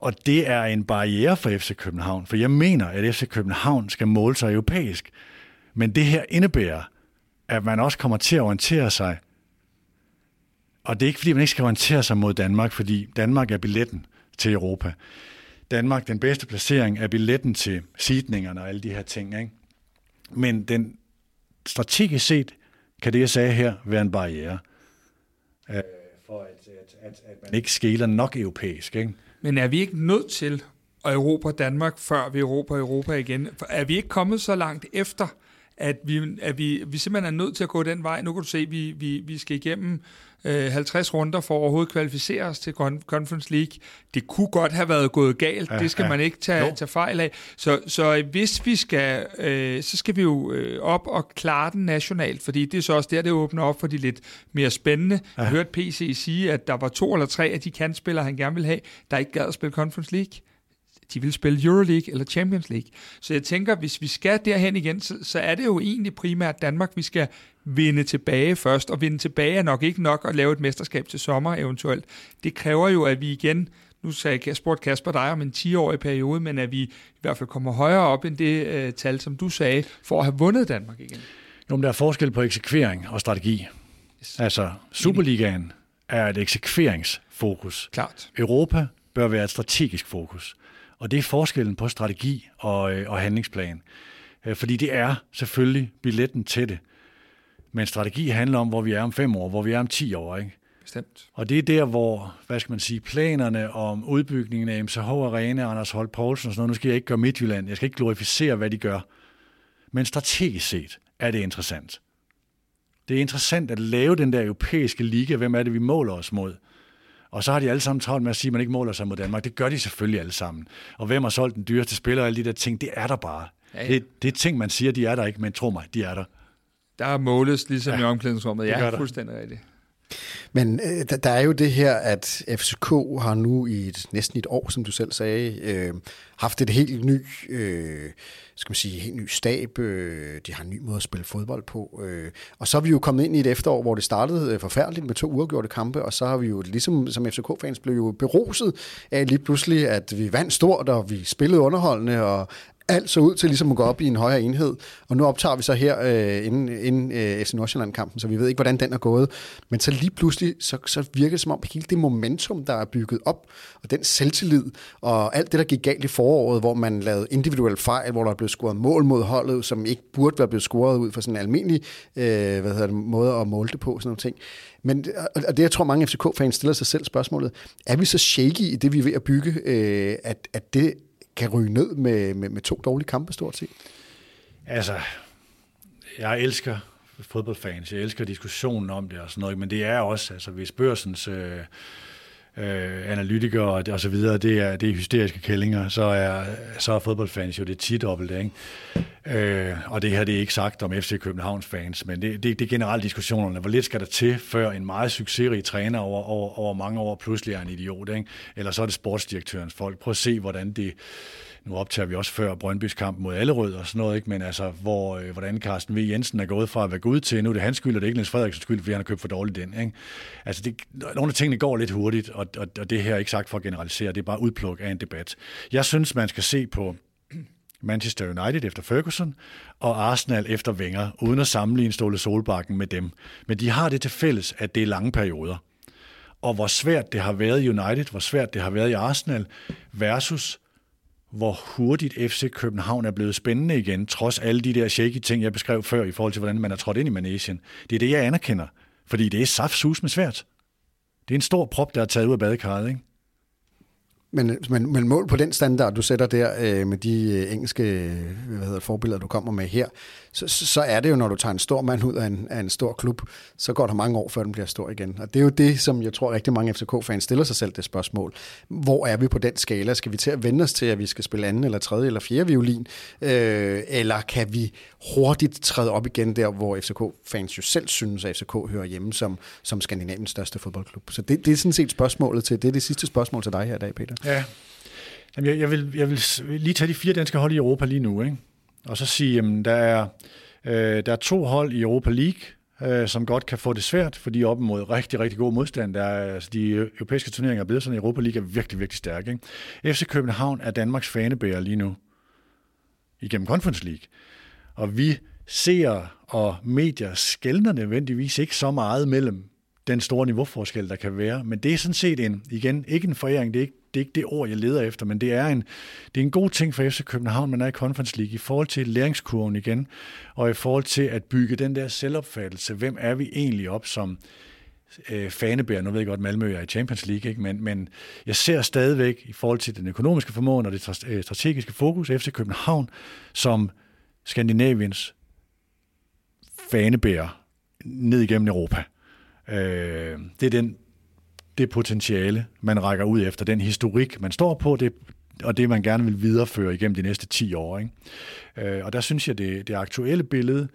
Og det er en barriere for FC København, for jeg mener, at FC København skal måle sig europæisk. Men det her indebærer, at man også kommer til at orientere sig. Og det er ikke, fordi man ikke skal orientere sig mod Danmark, fordi Danmark er billetten til Europa. Danmark, den bedste placering, er billetten til sidningerne og alle de her ting. Ikke? Men den strategisk set kan det, jeg sagde her, være en barriere øh, for, at, at, at, at man ikke skæler nok europæisk. Ikke? Men er vi ikke nødt til at erobre Danmark, før vi erobrer Europa igen? Er vi ikke kommet så langt efter, at vi, at vi, vi simpelthen er nødt til at gå den vej? Nu kan du se, at vi, vi, vi skal igennem øh, 50 runder for at overhovedet kvalificere os til Conference League. Det kunne godt have været gået galt, ja, det skal ja. man ikke tage, tage fejl af. Så, så hvis vi skal, øh, så skal vi jo øh, op og klare den nationalt, fordi det er så også der, det åbner op for de lidt mere spændende. Ja. Jeg hørte PC sige, at der var to eller tre af de kantspillere, han gerne ville have, der ikke gad at spille Conference League de vil spille Euroleague eller Champions League. Så jeg tænker, hvis vi skal derhen igen, så, så er det jo egentlig primært Danmark, vi skal vinde tilbage først. Og vinde tilbage er nok ikke nok at lave et mesterskab til sommer eventuelt. Det kræver jo, at vi igen, nu sagde jeg, spurgte Kasper dig om en 10-årig periode, men at vi i hvert fald kommer højere op end det uh, tal, som du sagde, for at have vundet Danmark igen. Jo, men der er forskel på eksekvering og strategi. Yes. Altså, Superligaen er et eksekveringsfokus. Klart. Europa bør være et strategisk fokus. Og det er forskellen på strategi og, øh, og handlingsplan. Øh, fordi det er selvfølgelig billetten til det. Men strategi handler om, hvor vi er om fem år, hvor vi er om ti år. Ikke? Bestemt. Og det er der, hvor, hvad skal man sige, planerne om udbygningen af MCH Arena, Anders Holt Poulsen og sådan noget, nu skal jeg ikke gøre Midtjylland, jeg skal ikke glorificere, hvad de gør. Men strategisk set er det interessant. Det er interessant at lave den der europæiske liga, hvem er det, vi måler os mod. Og så har de alle sammen travlt med at sige, at man ikke måler sig mod Danmark. Det gør de selvfølgelig alle sammen. Og hvem har solgt den dyreste spiller og alle de der ting, det er der bare. Ja, ja. Det, det er ting, man siger, de er der ikke, men tro mig, de er der. Der måles ligesom ja, i omklædningsrummet. Ja, det er fuldstændig rigtigt. Men øh, der, der er jo det her, at FCK har nu i et, næsten et år, som du selv sagde, øh, haft et helt ny, øh, skal man sige, helt ny stab. Øh, de har en ny måde at spille fodbold på. Øh, og så er vi jo kommet ind i et efterår, hvor det startede øh, forfærdeligt med to uafgjorte kampe, og så har vi jo ligesom som FCK-fans blev jo beruset af lige pludselig, at vi vandt stort, og vi spillede underholdende, og alt så ud til ligesom at gå op i en højere enhed. Og nu optager vi så her øh, inden, inden øh, FC Nordsjælland-kampen, så vi ved ikke, hvordan den er gået. Men så lige pludselig, så, så virker det som om hele det momentum, der er bygget op, og den selvtillid, og alt det, der gik galt i foråret, hvor man lavede individuelle fejl, hvor der blev scoret mål mod holdet, som ikke burde være blevet scoret ud fra sådan en almindelig øh, hvad hedder det, måde at måle det på, sådan nogle ting. Men, og det, jeg tror, mange FCK-fans stiller sig selv spørgsmålet, er vi så shaky i det, vi er ved at bygge, øh, at, at det kan ryge ned med, med, med to dårlige kampe stort set? Altså, jeg elsker fodboldfans, jeg elsker diskussionen om det og sådan noget, men det er også, altså hvis børsens øh, øh, analytikere og, og så videre, det er, det er hysteriske kællinger, så er, så er fodboldfans jo det tit dobbelt, ikke? Øh, og det her det er ikke sagt om FC Københavns fans, men det, det, det er generelt diskussionerne. Hvor lidt skal der til, før en meget succesrig træner over, over, over mange år pludselig er en idiot? Ikke? Eller så er det sportsdirektørens folk. Prøv at se, hvordan det... Nu optager vi også før Brøndbys kamp mod Allerød og sådan noget, ikke? men altså, hvor, øh, hvordan Carsten V. Jensen er gået fra at være gud til, nu er det hans skyld, og det er ikke Niels Frederiksens skyld, fordi han har købt for dårligt den. Ikke? Altså, det, nogle af tingene går lidt hurtigt, og, og, og det her er ikke sagt for at generalisere, det er bare udpluk af en debat. Jeg synes, man skal se på Manchester United efter Ferguson og Arsenal efter Wenger, uden at sammenligne Ståle Solbakken med dem. Men de har det til fælles, at det er lange perioder. Og hvor svært det har været i United, hvor svært det har været i Arsenal, versus hvor hurtigt FC København er blevet spændende igen, trods alle de der shaky ting, jeg beskrev før, i forhold til, hvordan man er trådt ind i Manesien. Det er det, jeg anerkender. Fordi det er saftsus med svært. Det er en stor prop, der er taget ud af badekarret, ikke? Men, men, men mål på den standard, du sætter der øh, med de øh, engelske øh, hvad hedder, forbilleder, du kommer med her, så, så er det jo, når du tager en stor mand ud af en, af en stor klub, så går der mange år, før den bliver stor igen. Og det er jo det, som jeg tror rigtig mange FCK-fans stiller sig selv det spørgsmål. Hvor er vi på den skala? Skal vi til at vende os til, at vi skal spille anden eller tredje eller fjerde violin? Øh, eller kan vi hurtigt træde op igen der, hvor FCK-fans jo selv synes, at FCK hører hjemme som, som Skandinaviens største fodboldklub? Så det, det er sådan set spørgsmålet til, det er det sidste spørgsmål til dig her i dag, Peter. Ja, Jamen, jeg, jeg, vil, jeg vil lige tage de fire danske hold i Europa lige nu, ikke? Og så sige, at der er, øh, der er to hold i Europa League, øh, som godt kan få det svært, fordi op mod rigtig, rigtig god modstand. Der er, altså, de europæiske turneringer er blevet sådan, Europa League er virkelig, virkelig stærk. Ikke? FC København er Danmarks fanebærer lige nu igennem Conference League. Og vi ser og medier skældner nødvendigvis ikke så meget mellem den store niveauforskel, der kan være. Men det er sådan set en, igen, ikke en foræring, det er ikke det, er ikke det ord, jeg leder efter, men det er, en, det er en god ting for FC København, man er i Conference League, i forhold til læringskurven igen, og i forhold til at bygge den der selvopfattelse. Hvem er vi egentlig op som øh, fanebær? Nu ved jeg godt, Malmø er i Champions League, ikke? Men, men jeg ser stadigvæk i forhold til den økonomiske formåen og det øh, strategiske fokus, FC København som Skandinaviens fanebær ned igennem Europa. Øh, det er den det potentiale, man rækker ud efter, den historik, man står på, det, og det, man gerne vil videreføre igennem de næste 10 år. Ikke? Øh, og der synes jeg, det, det aktuelle billede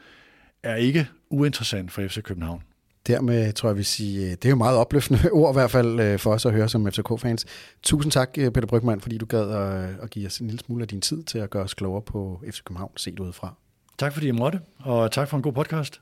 er ikke uinteressant for FC København. Dermed tror jeg, vi siger, det er jo meget opløftende [laughs] ord i hvert fald øh, for os at høre som FCK-fans. Tusind tak, øh, Peter Brygman, fordi du gad at, at give os en lille smule af din tid til at gøre os klogere på FC København set udefra. Tak fordi I måtte, og tak for en god podcast.